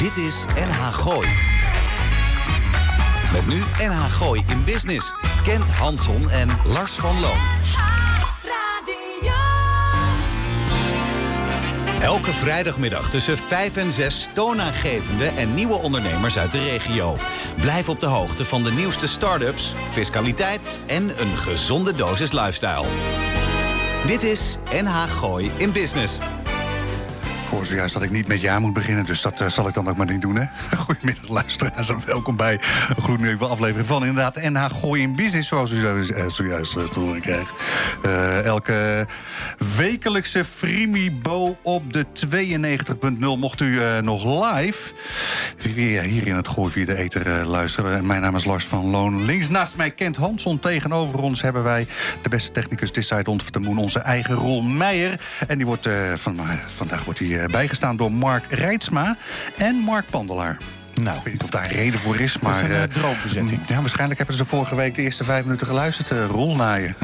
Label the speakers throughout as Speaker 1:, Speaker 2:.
Speaker 1: Dit is NH Gooi. Met nu NH Gooi in Business. Kent Hansson en Lars van Loon. Elke vrijdagmiddag tussen 5 en 6 toonaangevende en nieuwe ondernemers uit de regio. Blijf op de hoogte van de nieuwste start-ups, fiscaliteit en een gezonde dosis lifestyle. Dit is NH Gooi in Business.
Speaker 2: Hoor zojuist dat ik niet met ja moet beginnen, dus dat eh, zal ik dan ook maar niet doen. Hè? Goedemiddag luisteraars en welkom bij een gloednieuwe aflevering van inderdaad NH Gooi in Business, zoals u eh, zojuist eh, te horen krijgt. Elke wekelijkse Frimibo op de 92.0 mocht u nog live weer hier in het Gooi via de Eter luisteren. Mijn naam is Lars van Loon. Links naast mij Kent Hansson. Tegenover ons hebben wij de beste technicus This Side onze eigen Ron Meijer. En die wordt, van, vandaag wordt hij bijgestaan door Mark Rijtsma en Mark Pandelaar.
Speaker 3: Nou,
Speaker 2: Ik weet niet of daar een reden voor is, maar...
Speaker 3: is een, eh,
Speaker 2: eh,
Speaker 3: droombezetting.
Speaker 2: Ja, waarschijnlijk hebben ze vorige week de eerste vijf minuten geluisterd. eh rol naar je.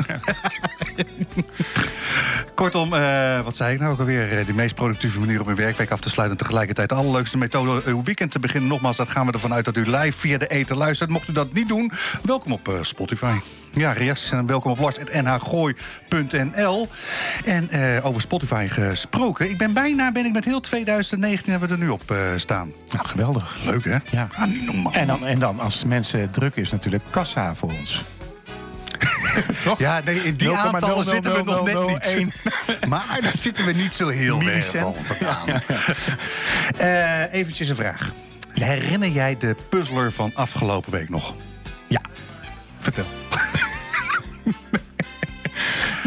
Speaker 2: Kortom, eh, wat zei ik nou ook alweer? Eh, De meest productieve manier om uw werkweek af te sluiten... en tegelijkertijd de allerleukste methode uw weekend te beginnen. Nogmaals, dat gaan we ervan uit dat u live via de eten luistert. Mocht u dat niet doen, welkom op eh, Spotify. Ja, reacties en welkom op lars.nhgooi.nl. En eh, over Spotify gesproken. Ik ben bijna, ben ik met heel 2019 hebben we er nu op eh, staan.
Speaker 3: nou, geweldig.
Speaker 2: Leuk, hè?
Speaker 3: Ja.
Speaker 2: Ah, niet normaal.
Speaker 3: En dan, en dan, als mensen druk is, natuurlijk kassa voor ons. Toch?
Speaker 2: Ja, nee, in die
Speaker 3: 0,000001.
Speaker 2: aantallen zitten we nog net niet. Maar daar zitten we niet zo heel
Speaker 3: Millicent.
Speaker 2: vandaan. Eh, eventjes een vraag. Herinner jij de puzzler van afgelopen week nog?
Speaker 3: Ja.
Speaker 2: Vertel.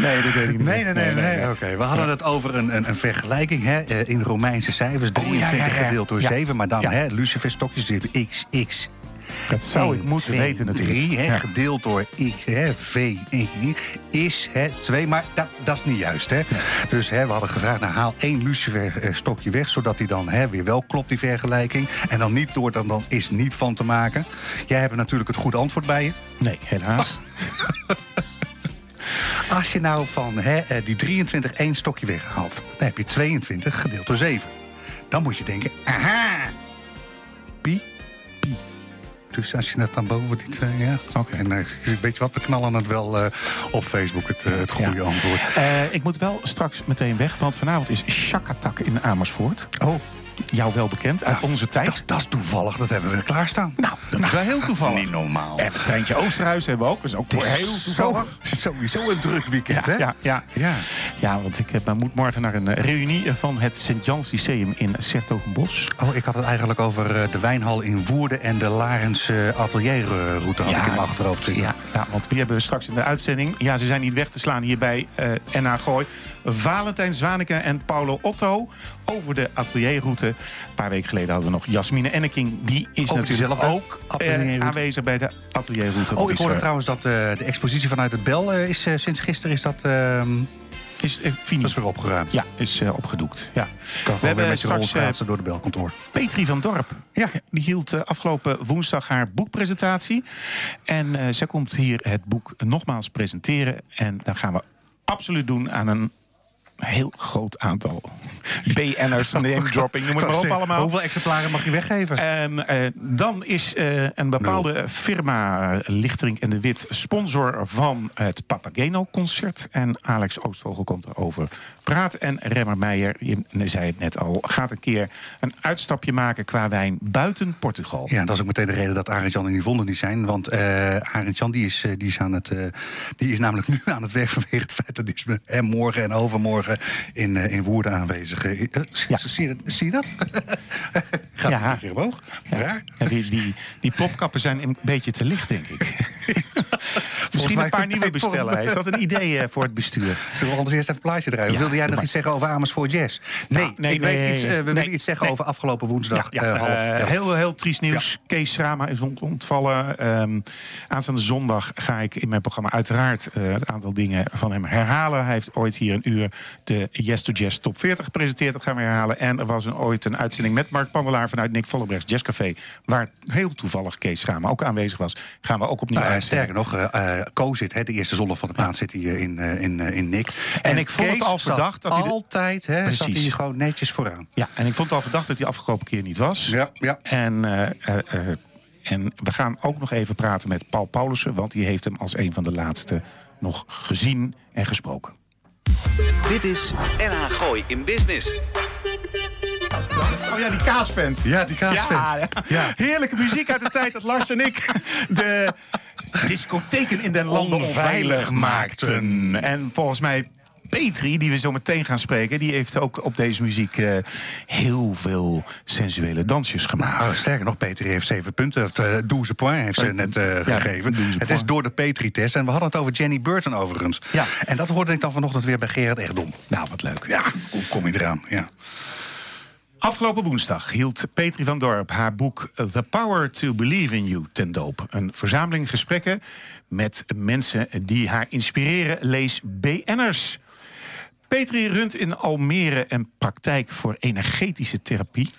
Speaker 3: Nee, dat weet ik niet.
Speaker 2: Nee, nee, nee. nee, Oké, we hadden het over een, een, een vergelijking hè, eh, in Romeinse cijfers.
Speaker 3: Oh, ja,
Speaker 2: 23
Speaker 3: ja, ja.
Speaker 2: gedeeld door
Speaker 3: Ja.
Speaker 2: 7. Maar dan hè, luciferstokjes, die x, x,
Speaker 3: Dat zou ik
Speaker 2: 1,
Speaker 3: moeten
Speaker 2: 2,
Speaker 3: weten natuurlijk.
Speaker 2: 3, hè, gedeeld door x, hè, v, is hè, 2. Maar dat, dat is niet juist. Hè. Dus hè, we hadden gevraagd, nou, haal één lucifer-stokje weg... zodat die dan hè, weer wel klopt, die vergelijking. En dan niet door, dan, dan is niet van te maken. Jij hebt natuurlijk het goede antwoord bij je.
Speaker 3: Nee, helaas.
Speaker 2: Als je nou van hè, eh, die 23 één stokje weghaalt... dan heb je 22 gedeeld door 7. Dan moet je denken, aha, pi, pi. Dus als je dat dan boven die twee, ja.
Speaker 3: Oké.
Speaker 2: En eh, weet je wat, we knallen het wel eh, op Facebook, het, het goede
Speaker 3: Ja.
Speaker 2: antwoord.
Speaker 3: Ik moet wel straks meteen weg, want vanavond is Shakatak in Amersfoort.
Speaker 2: Oh,
Speaker 3: Jou wel bekend uit onze tijd.
Speaker 2: dat, dat is toevallig, dat hebben we klaarstaan.
Speaker 3: Nou, dat is wel heel toevallig.
Speaker 2: Niet normaal.
Speaker 3: En het treintje Oosterhuis hebben we ook. Dat is ook
Speaker 2: is
Speaker 3: heel toevallig.
Speaker 2: zo- sowieso een druk weekend, hè?
Speaker 3: Ja, ja.
Speaker 2: Ja.
Speaker 3: Ja, want ik heb, moet morgen naar een eh, reunie van het Sint-Jans Lyceum in Sertogenbos.
Speaker 2: Oh, ik had het eigenlijk over eh, de wijnhal in Woerden... en de Larense atelierroute had ik in mijn achterhoofd zitten.
Speaker 3: Ja, ja, want wie hebben we straks in de uitzending? Ja, ze zijn niet weg te slaan hier bij eh NH Gooi. Valentijn Zwaneke en Paulo Otto over de atelierroute. Een paar weken geleden hadden we nog Jasmine Enneking. Die is
Speaker 2: Over
Speaker 3: natuurlijk
Speaker 2: diezelfde
Speaker 3: ook eh, aanwezig bij de atelierroute.
Speaker 2: Oh, ik hoorde
Speaker 3: eh,
Speaker 2: trouwens dat eh, de expositie vanuit het Bel eh, is eh, sinds gisteren is dat, ehm,
Speaker 3: is, eh,
Speaker 2: dat is weer opgeruimd.
Speaker 3: Ja, is eh, opgedoekt. Ja.
Speaker 2: Kan
Speaker 3: We
Speaker 2: gewoon weer
Speaker 3: hebben
Speaker 2: met je rol
Speaker 3: straks eh,
Speaker 2: schaatsen door de Belkantoor.
Speaker 3: Petri van Dorp.
Speaker 2: Ja.
Speaker 3: Die hield eh, afgelopen woensdag haar boekpresentatie. En eh, zij komt hier het boek nogmaals presenteren. En dan gaan we absoluut doen aan een heel groot aantal BN'ers, name dropping, noem het maar op
Speaker 2: Zeg,
Speaker 3: allemaal.
Speaker 2: Hoeveel exemplaren mag je weggeven?
Speaker 3: En eh, dan is eh, een bepaalde firma, eh, Lichterink en de Wit, sponsor van het Papageno-concert. En Alex Oostvogel komt erover praten. En Remmer Meijer, je zei het net al, gaat een keer een uitstapje maken qua wijn buiten Portugal.
Speaker 2: Ja, dat is ook meteen de reden dat Arend-Jan en Yvonne niet zijn. Want eh Arend-Jan die is, die, is aan het, eh, die is namelijk nu aan het werk vanwege het feit dat hij is met- en morgen en overmorgen in, eh, in Woerden aanwezig. Eh,
Speaker 3: Ja.
Speaker 2: zie, je dat, zie je dat? Gaat
Speaker 3: Ja.
Speaker 2: een keer omhoog. Raar.
Speaker 3: Die, die, die plopkappen zijn een beetje te licht, denk ik. Misschien een paar nieuwe bestellen. Is dat een idee eh, voor het bestuur?
Speaker 2: Zullen we anders eerst even een plaatje draaien?
Speaker 3: Ja,
Speaker 2: Wilde jij nog
Speaker 3: maar.
Speaker 2: iets zeggen over Amersfoort Jazz? Nee,
Speaker 3: Nou, nee,
Speaker 2: ik weet
Speaker 3: nee,
Speaker 2: iets, eh, we willen iets zeggen over afgelopen woensdag.
Speaker 3: Ja,
Speaker 2: eh, half
Speaker 3: heel, heel triest nieuws. Kees Rama is ont- ontvallen. Ehm, aanstaande zondag ga ik in mijn programma uiteraard het aantal dingen van hem herhalen. Hij heeft ooit hier een uur de Yes to Jazz Top 40 gepresenteerd. Dat gaan we herhalen. En er was een, ooit een uitzending met Mark Pandelaar vanuit Nick Vollebrechts Jazzcafé. Waar heel toevallig Kees Rama ook aanwezig was. Gaan we ook opnieuw
Speaker 2: Nou sterker nog, Co zit, hè, de eerste zondag van de maand, zit hij in, in, in Nick.
Speaker 3: En, ik vond het al verdacht
Speaker 2: dat hij altijd, hè, zat hij gewoon netjes vooraan.
Speaker 3: Ja, en ik vond het al verdacht dat hij afgelopen keer niet was.
Speaker 2: Ja, ja.
Speaker 3: En en we gaan ook nog even praten met Paul Paulussen, want die heeft hem als een van de laatste nog gezien en gesproken.
Speaker 1: Dit is NH Gooi in Business.
Speaker 3: Oh ja, die kaasvent.
Speaker 2: Ja, die kaasvent. Ja,
Speaker 3: ja. Heerlijke muziek uit de tijd dat Lars en ik de discotheken in den landen onveilig maakten. En volgens mij Petri, die we zo meteen gaan spreken, die heeft ook op deze muziek uh, heel veel sensuele dansjes gemaakt.
Speaker 2: Oh, sterker nog, Petri heeft zeven punten, of uh, douze points heeft ze net uh, ja, gegeven. Het is door de Petri-test. En we hadden het over Jenny Burton overigens.
Speaker 3: Ja.
Speaker 2: En dat hoorde ik dan vanochtend weer bij Gerard Echtdom.
Speaker 3: Nou, wat leuk.
Speaker 2: Ja, hoe kom je eraan? Ja.
Speaker 3: Afgelopen woensdag hield Petri van Dorp haar boek The Power to Believe in You ten doop. Een verzameling gesprekken met mensen die haar inspireren. Lees BN'ers. Petri runt in Almere een praktijk voor energetische therapie.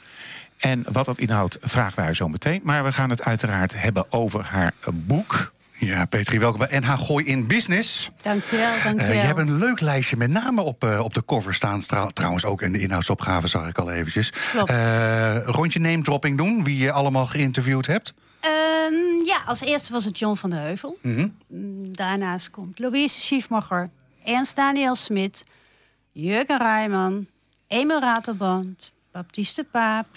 Speaker 3: En wat dat inhoudt, vragen wij haar zo meteen. Maar we gaan het uiteraard hebben over haar boek.
Speaker 2: Ja, Petri, welkom bij NH Gooi in Business.
Speaker 4: Dankjewel,
Speaker 2: Uh,
Speaker 4: dankjewel.
Speaker 2: je hebt een leuk lijstje met name op, uh, op de cover staan. Trouwens ook in de inhoudsopgave zag ik al eventjes.
Speaker 4: Klopt.
Speaker 2: Uh, rondje name dropping doen, wie je allemaal geïnterviewd hebt.
Speaker 4: Um, ja, als eerste was het John van de Heuvel.
Speaker 2: Mm -hmm.
Speaker 4: Daarnaast komt Louise Schiefmacher, Ernst Daniel Smit... Jurgen Rijman, Emil Ratelband, Baptiste Paap...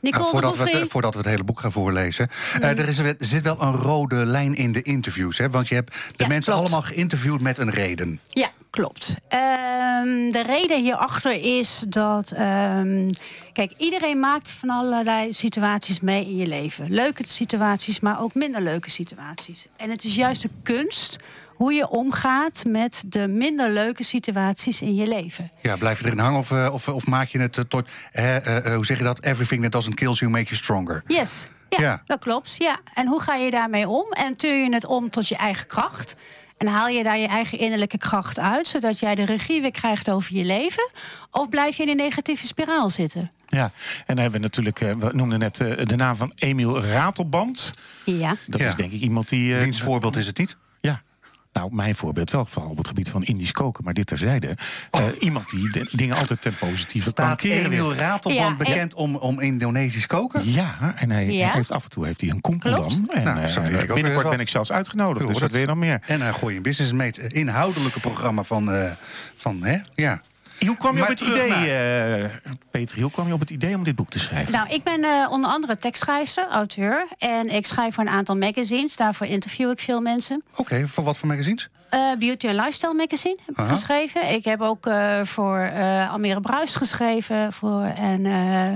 Speaker 4: Nicole
Speaker 2: nou, voordat,
Speaker 4: de
Speaker 2: we het, voordat we het hele boek gaan voorlezen. Nee. Uh, er, is, er zit wel een rode lijn in de interviews. Hè? Want je hebt de
Speaker 4: ja,
Speaker 2: mensen
Speaker 4: klopt.
Speaker 2: allemaal geïnterviewd met een reden.
Speaker 4: Ja, klopt. Um, de reden hierachter is dat... Um, kijk, iedereen maakt van allerlei situaties mee in je leven. Leuke situaties, maar ook minder leuke situaties. En het is juist de kunst hoe je omgaat met de minder leuke situaties in je leven.
Speaker 2: Ja, blijf je erin hangen of, uh, of, of, maak je het uh, tot, uh, hoe zeg je dat? Everything that doesn't kill you, make you stronger.
Speaker 4: Yes, ja, ja, dat klopt. Ja. En hoe ga je daarmee om? En tuur je het om tot je eigen kracht? En haal je daar je eigen innerlijke kracht uit, zodat jij de regie weer krijgt over je leven? Of blijf je in een negatieve spiraal zitten?
Speaker 3: Ja, en dan hebben we natuurlijk, we noemden net de naam van Emiel Ratelband.
Speaker 4: Ja.
Speaker 3: Dat
Speaker 2: ja.
Speaker 3: is denk ik iemand die.
Speaker 2: Wiens voorbeeld is het niet?
Speaker 3: Nou, mijn voorbeeld wel vooral op het gebied van Indisch koken, maar dit terzijde. Oh. Uh, iemand die de dingen altijd ten positieve kan
Speaker 2: Staat
Speaker 3: keren.
Speaker 2: Emiel Ratelband ja, bekend om, om Indonesisch koken?
Speaker 3: Ja, en hij,
Speaker 4: ja.
Speaker 3: hij heeft af en toe heeft hij een koekelam. En
Speaker 2: nou,
Speaker 3: uh, binnenkort ben ik zelfs uitgenodigd, dus dat wil je nog meer.
Speaker 2: En hij gooi een business mate inhoudelijke programma van, uh, van hè? ja.
Speaker 3: Hoe kwam je
Speaker 2: Maar
Speaker 3: op het idee, uh, Peter, hoe kwam je op het idee om dit boek te schrijven?
Speaker 4: Nou, ik ben uh, onder andere tekstschrijfster, auteur. En ik schrijf voor een aantal magazines. Daarvoor interview ik veel mensen.
Speaker 2: Oké, okay, voor wat voor magazines?
Speaker 4: Uh, Beauty and Lifestyle magazine heb ik
Speaker 2: Aha.
Speaker 4: geschreven. Ik heb ook uh, voor uh, Almere Bruis geschreven. Voor, en,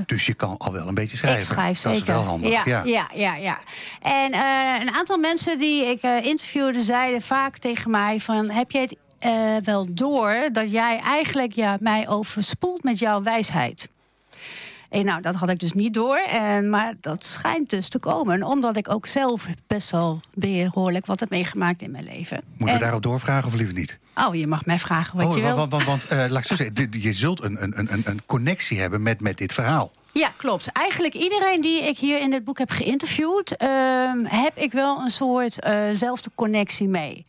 Speaker 2: dus je kan al wel een beetje schrijven.
Speaker 4: Ik schrijf
Speaker 2: dat is wel handig.
Speaker 4: Ja,
Speaker 2: ja.
Speaker 4: ja, ja. ja. En een aantal mensen die ik interviewde zeiden vaak tegen mij van... heb je het uh, wel door dat jij eigenlijk ja, mij overspoelt met jouw wijsheid. En nou, dat had ik dus niet door. En, maar dat schijnt dus te komen. Omdat ik ook zelf best wel behoorlijk wat heb meegemaakt in mijn leven.
Speaker 2: Moeten we daarop doorvragen of liever niet?
Speaker 4: Oh, je mag mij vragen wat
Speaker 2: oh,
Speaker 4: je wil.
Speaker 2: Want, want, want uh, laat ik zo zeggen, je zult een, een, een, een connectie hebben met, met dit verhaal.
Speaker 4: Ja, klopt. Eigenlijk iedereen die ik hier in dit boek heb geïnterviewd... Uh, heb ik wel een soort zelfde connectie mee.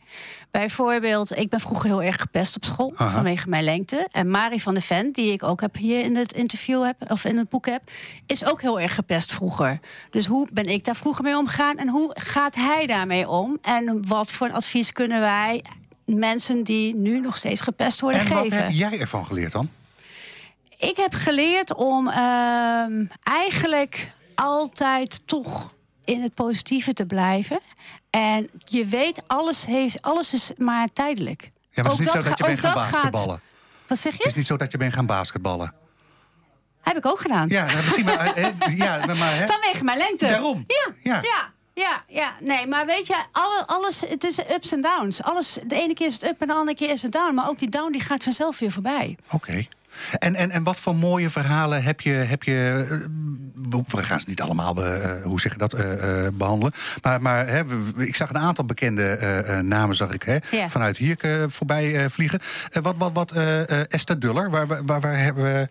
Speaker 4: Bijvoorbeeld, ik ben vroeger heel erg gepest op school
Speaker 2: Aha.
Speaker 4: vanwege mijn lengte. En Marie van de Ven, die ik ook heb hier in het interview heb, of in het boek heb, is ook heel erg gepest vroeger. Dus hoe ben ik daar vroeger mee omgegaan en hoe gaat hij daarmee om? En wat voor advies kunnen wij mensen die nu nog steeds gepest worden
Speaker 2: en
Speaker 4: geven?
Speaker 2: wat heb jij ervan geleerd dan?
Speaker 4: Ik heb geleerd om uh, eigenlijk altijd toch in het positieve te blijven. En je weet, alles, heeft, alles is maar tijdelijk.
Speaker 2: Ja, maar het is
Speaker 4: ook
Speaker 2: niet zo dat je bent gaan basketballen.
Speaker 4: Gaat... Wat zeg je?
Speaker 2: Het is niet zo dat je bent gaan basketballen.
Speaker 4: Heb ik ook gedaan.
Speaker 2: Ja, precies. Maar, he, ja, maar, he.
Speaker 4: Vanwege mijn lengte.
Speaker 2: Daarom.
Speaker 4: Ja,
Speaker 2: ja.
Speaker 4: ja. Ja, ja, nee, maar weet je, alle, alles, het is ups en downs. Alles, de ene keer is het up en de andere keer is het down. Maar ook die down die gaat vanzelf weer voorbij.
Speaker 2: Oké. Okay. En, en, en wat voor mooie verhalen heb je. Heb je we gaan ze niet allemaal, uh, hoe zeg je dat, behandelen. Maar, maar hè, ik zag een aantal bekende namen zag ik, hè,
Speaker 4: ja.
Speaker 2: vanuit hier voorbij vliegen. wat wat, wat Esther Duller, waar, waar, waar hebben we,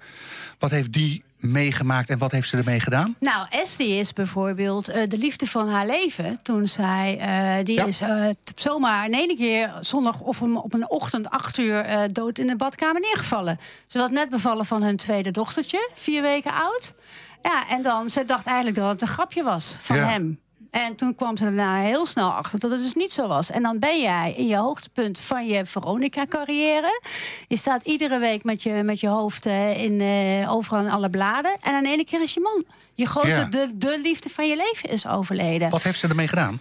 Speaker 2: wat heeft die meegemaakt en wat heeft ze ermee gedaan?
Speaker 4: Nou, Estie is bijvoorbeeld uh, de liefde van haar leven. Toen zij, uh, die ja. is uh, zomaar in één keer zondag of op een ochtend acht uur dood in de badkamer neergevallen. Ze was net bevallen van hun tweede dochtertje, vier weken oud. Ja, en dan, ze dacht eigenlijk dat het een grapje was van ja. hem. En toen kwam ze daarna heel snel achter dat het dus niet zo was. En dan ben jij in je hoogtepunt van je Veronica-carrière. Je staat iedere week met je, met je hoofd in, uh, overal in alle bladen. En in ene keer is je man. Je grote, ja. de, de liefde van je leven is overleden.
Speaker 2: Wat heeft ze ermee gedaan?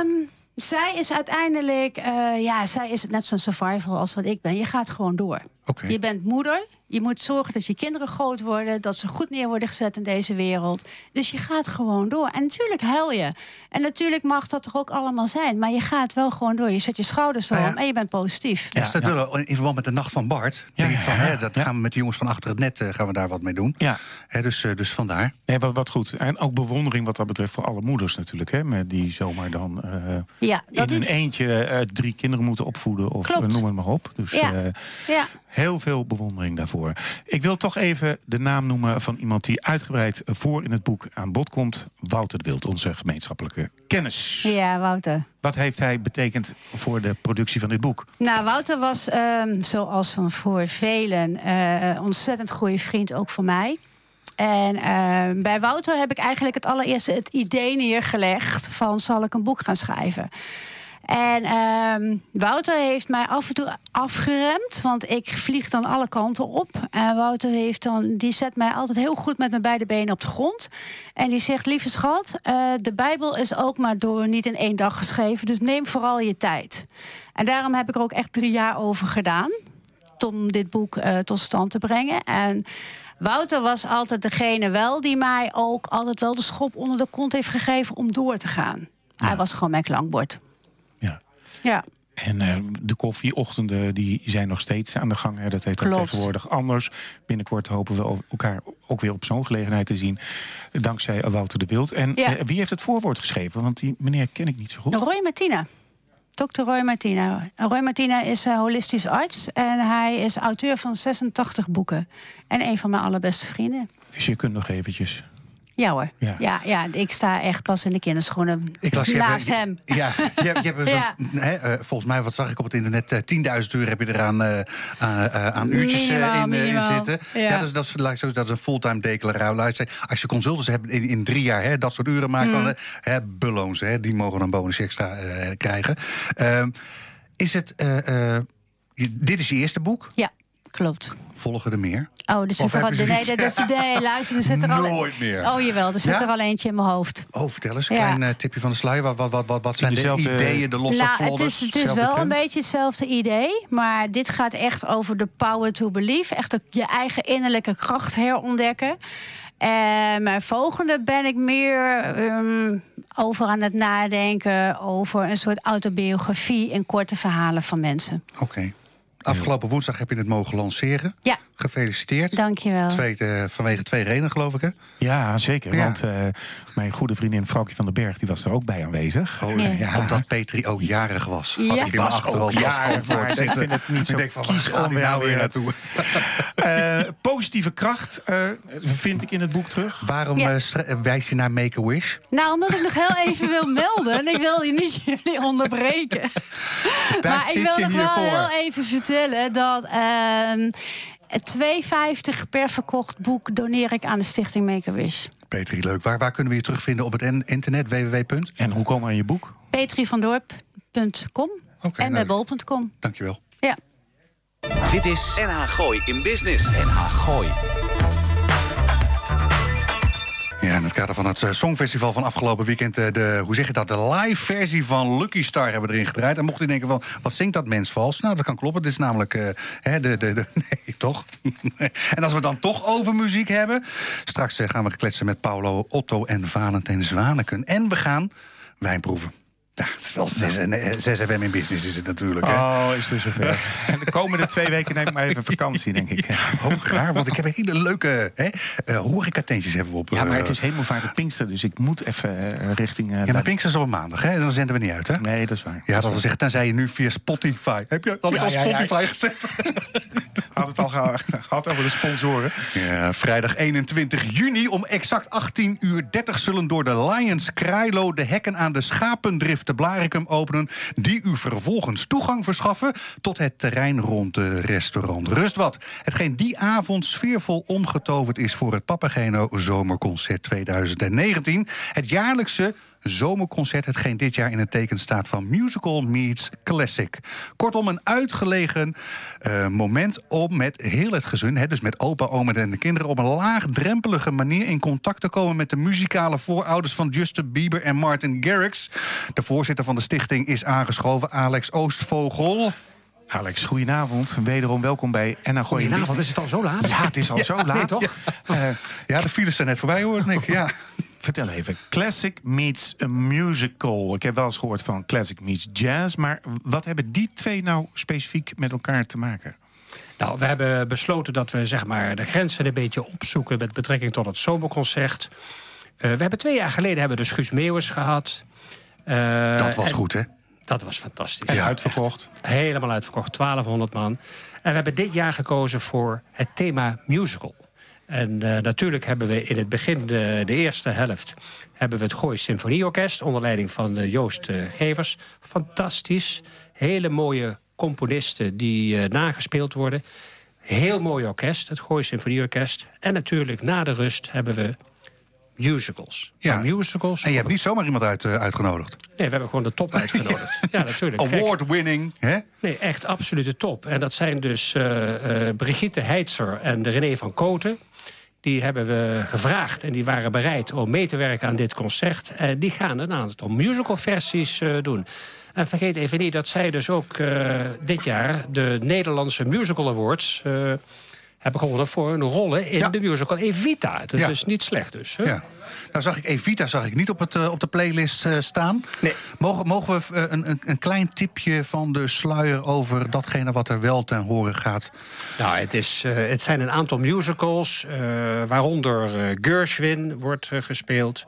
Speaker 4: Um, zij is uiteindelijk, uh, ja, zij is net zo'n survival als wat ik ben. Je gaat gewoon door.
Speaker 2: Okay.
Speaker 4: Je bent moeder. Je moet zorgen dat je kinderen groot worden, dat ze goed neer worden gezet in deze wereld. Dus je gaat gewoon door. En natuurlijk huil je. En natuurlijk mag dat toch ook allemaal zijn. Maar je gaat wel gewoon door. Je zet je schouders erop ja. en je bent positief.
Speaker 2: Ja. In verband met de nacht van Bart. Ja, denk ik van, hè, dat gaan we met de jongens van achter het net uh, gaan we daar wat mee doen.
Speaker 3: Ja.
Speaker 2: Hè, dus, uh, dus vandaar.
Speaker 3: Nee, wat, wat goed. En ook bewondering wat dat betreft voor alle moeders natuurlijk. Hè, met die zomaar dan uh,
Speaker 4: ja,
Speaker 3: in een eentje drie kinderen moeten opvoeden. Of noem het maar op. Dus
Speaker 4: ja. ja.
Speaker 3: heel veel bewondering daarvoor. Ik wil toch even de naam noemen van iemand die uitgebreid voor in het boek aan bod komt. Wouter de Wild, onze gemeenschappelijke kennis.
Speaker 4: Ja, Wouter.
Speaker 3: Wat heeft hij betekend voor de productie van dit boek?
Speaker 4: Nou, Wouter was, um, zoals van voor velen, een uh, ontzettend goede vriend, ook voor mij. En uh, bij Wouter heb ik eigenlijk het allereerste het idee neergelegd van zal ik een boek gaan schrijven. En uh, Wouter heeft mij af en toe afgeremd, want ik vlieg dan alle kanten op. En Wouter heeft dan, die zet mij altijd heel goed met mijn beide benen op de grond. En die zegt: Lieve schat, uh, de Bijbel is ook maar door niet in één dag geschreven, dus neem vooral je tijd. En daarom heb ik er ook echt drie jaar over gedaan om dit boek uh, tot stand te brengen. En Wouter was altijd degene wel die mij ook altijd wel de schop onder de kont heeft gegeven om door te gaan. Ja. Hij was gewoon mijn klankbord.
Speaker 3: Ja. En uh, de koffieochtenden die zijn nog steeds aan de gang. Hè. Dat heet dan tegenwoordig anders. Binnenkort hopen we elkaar ook weer op zo'n gelegenheid te zien. Dankzij Wouter de Wild. En
Speaker 4: ja.
Speaker 3: uh, wie heeft het voorwoord geschreven? Want die meneer ken ik niet zo goed.
Speaker 4: Roy Martina. Dr. Roy Martina. Roy Martina is uh, holistisch arts en hij is auteur van 86 boeken. En een van mijn allerbeste vrienden.
Speaker 3: Dus je kunt nog eventjes...
Speaker 4: Ja hoor. Ja. Ja, ja, ik sta echt pas in de kinderschoenen
Speaker 2: ik las,
Speaker 4: naast
Speaker 2: je,
Speaker 4: hem.
Speaker 2: Ja, je, je hebt
Speaker 4: Ja.
Speaker 2: hè, uh, volgens mij, wat zag ik op het internet, uh, 10.000 uur heb je eraan uh, aan, aan uurtjes
Speaker 4: Minimaal,
Speaker 2: in, zitten.
Speaker 4: Ja.
Speaker 2: Ja, dus dat, is, dat, is, dat is een fulltime declaratie. Als je consultants hebt in, in drie jaar hè, dat soort uren maakt,
Speaker 4: Mm.
Speaker 2: dan hè, beloon ze. Hè, die mogen een bonus extra krijgen. Ehm, is het... dit is je eerste boek?
Speaker 4: Ja, klopt.
Speaker 2: Volgen er meer?
Speaker 4: Oh, er zit er al. Nee, dat is nee, luister, er zit er al.
Speaker 2: Nooit meer.
Speaker 4: Oh jawel, er zit
Speaker 2: Ja?
Speaker 4: er al eentje in mijn hoofd.
Speaker 2: Oh, vertel eens, een
Speaker 4: Ja.
Speaker 2: klein uh, tipje van de sluier. Wat, wat, wat, wat, wat zijn de
Speaker 3: dezelfde-
Speaker 2: ideeën, de losse
Speaker 4: Nou, het is, het is wel een beetje hetzelfde idee. Maar dit gaat echt over de power to believe. Echt ook je eigen innerlijke kracht herontdekken. En mijn volgende ben ik meer ehm, over aan het nadenken... over een soort autobiografie in korte verhalen van mensen.
Speaker 2: Oké. Afgelopen woensdag heb je het mogen lanceren.
Speaker 4: Ja,
Speaker 2: Gefeliciteerd.
Speaker 4: dankjewel.
Speaker 2: Twee, eh, vanwege twee redenen, geloof ik, hè?
Speaker 3: Ja, zeker.
Speaker 2: Ja.
Speaker 3: Want uh, mijn goede vriendin Vrouwtje van den Berg die was er ook bij aanwezig.
Speaker 2: Oh,
Speaker 4: Ja.
Speaker 2: ja. Omdat Petri ook jarig was.
Speaker 4: Ja.
Speaker 2: Had ik in
Speaker 3: Was
Speaker 2: achterhoofd
Speaker 3: ook jarig, maar ik
Speaker 2: zitten.
Speaker 3: vind het niet zo
Speaker 2: Ik denk van,
Speaker 3: kies
Speaker 2: waar gaat die nou weer naartoe?
Speaker 3: Uh, positieve kracht uh, vind ik in het boek terug.
Speaker 2: Waarom
Speaker 4: Ja.
Speaker 2: eh, eh, wijs je naar Make-A-Wish?
Speaker 4: Nou, omdat ik nog heel even wil melden. En ik wil je niet jullie onderbreken.
Speaker 2: Daar
Speaker 4: maar ik wil
Speaker 2: je
Speaker 4: nog wel
Speaker 2: voor.
Speaker 4: heel even vertellen dat. Ehm 2,50 per verkocht boek doneer ik aan de stichting Make-A-Wish.
Speaker 2: Petri, leuk. Waar, waar kunnen we je terugvinden op het en- internet? www.
Speaker 3: En hoe komen we aan je boek?
Speaker 4: petrivandorp.com en
Speaker 2: nou,
Speaker 4: bij bol.com.
Speaker 2: Dankjewel.
Speaker 4: Ja.
Speaker 1: Dit is NH Gooi in Business. NH Gooi.
Speaker 2: Ja, in het kader van het eh, Songfestival van afgelopen weekend... eh, de, hoe zeg je dat, de live versie van Lucky Star hebben we erin gedraaid. En mocht u denken van, wat zingt dat mens vals? Nou, dat kan kloppen. Dit is namelijk, eh, hè, de, de, nee, toch? en als we dan toch over muziek hebben... straks gaan we kletsen met Paulo, Otto en Valentijn Zwaneken. En we gaan wijn proeven. Ja, het is wel 6, en, 6 FM in business is het natuurlijk. Hè?
Speaker 3: Oh, is het zover. En de komende twee weken neem ik maar even vakantie, denk ik.
Speaker 2: Ook raar, want ik heb hele leuke hè, uh, horecatentjes hebben we op.
Speaker 3: Ja, maar het
Speaker 2: eh,
Speaker 3: is helemaal vaart op Pinkster, dus ik moet even uh, richting... Uh,
Speaker 2: ja, maar Pinkster is op een maandag, hè? Dan zenden we niet uit, hè?
Speaker 3: Nee, dat is waar.
Speaker 2: Ja, dat wil zeggen, tenzij je nu via Spotify... Heb je, had ik
Speaker 3: Ja,
Speaker 2: al. Spotify gezet?
Speaker 3: Had het al geha- gehad over de sponsoren.
Speaker 2: Ja, vrijdag 21 juni om exact 18 uur 30 zullen door de Lions Krailo de hekken aan de Schapendrift te Blaricum openen, die u vervolgens toegang verschaffen tot het terrein rond de restaurant Rustwat. Hetgeen die avond sfeervol omgetoverd is voor het Papageno Zomerconcert 2019. Het jaarlijkse zomerconcert, hetgeen dit jaar in het teken staat van musical meets classic. Kortom, een uitgelegen eh, moment om met heel het gezin, hè, dus met opa, oma en de kinderen, op een laagdrempelige manier in contact te komen met de muzikale voorouders van Justin Bieber en Martin Garrix. De voorzitter van de stichting is aangeschoven, Alex Oostvogel.
Speaker 3: Alex, goedenavond. Wederom welkom bij Enna Gooi
Speaker 5: Goedenavond, is het al zo laat?
Speaker 3: Ja, het is al zo laat.
Speaker 5: nee, toch?
Speaker 3: Eh,
Speaker 2: Ja, de files zijn net voorbij hoor, ik. Ja.
Speaker 3: Vertel even. Classic meets a musical. Ik heb wel eens gehoord van classic meets jazz. Maar wat hebben die twee nou specifiek met elkaar te maken?
Speaker 5: Nou, we hebben besloten dat we zeg maar, de grenzen een beetje opzoeken met betrekking tot het zomerconcert. Eh, we hebben twee jaar geleden hebben we dus Guus Meeuwis gehad. Eh,
Speaker 2: Dat was
Speaker 5: en
Speaker 2: goed, hè?
Speaker 5: Dat was fantastisch.
Speaker 3: Ja, uitverkocht.
Speaker 5: Helemaal uitverkocht, 1200 man. En we hebben dit jaar gekozen voor het thema musical. En eh, natuurlijk hebben we in het begin, de, de eerste helft... hebben we het Gooi Symfonieorkest... onder leiding van eh, Joost eh, Gevers. Fantastisch. Hele mooie componisten die nagespeeld worden. Heel mooi orkest, het Gooi Symfonieorkest. En natuurlijk na de rust hebben we musicals.
Speaker 2: Ja.
Speaker 5: Maar musicals...
Speaker 2: En je hebt niet zomaar iemand uit, eh, uitgenodigd.
Speaker 5: Nee, we hebben gewoon de top uitgenodigd. ja, natuurlijk.
Speaker 2: Award-winning, hè?
Speaker 5: Nee, echt absolute top. En dat zijn dus eh, eh, Brigitte Heitzer en René van Koten. Die hebben we gevraagd en die waren bereid om mee te werken aan dit concert. En die gaan een aantal musicalversies doen. En vergeet even niet dat zij dus ook dit jaar de Nederlandse Musical Awards hebben gewonnen voor hun rollen in
Speaker 2: Ja.
Speaker 5: de musical Evita. Dat
Speaker 2: Ja.
Speaker 5: is niet slecht dus. Hè?
Speaker 2: Ja. Nou zag ik Evita zag ik niet op, het, eh, op de playlist eh, staan.
Speaker 5: Nee.
Speaker 2: Mogen, mogen we eh, een, een, een klein tipje van de sluier over datgene wat er wel ten horen gaat?
Speaker 5: Nou, het, is, het zijn een aantal musicals, waaronder Gershwin wordt gespeeld.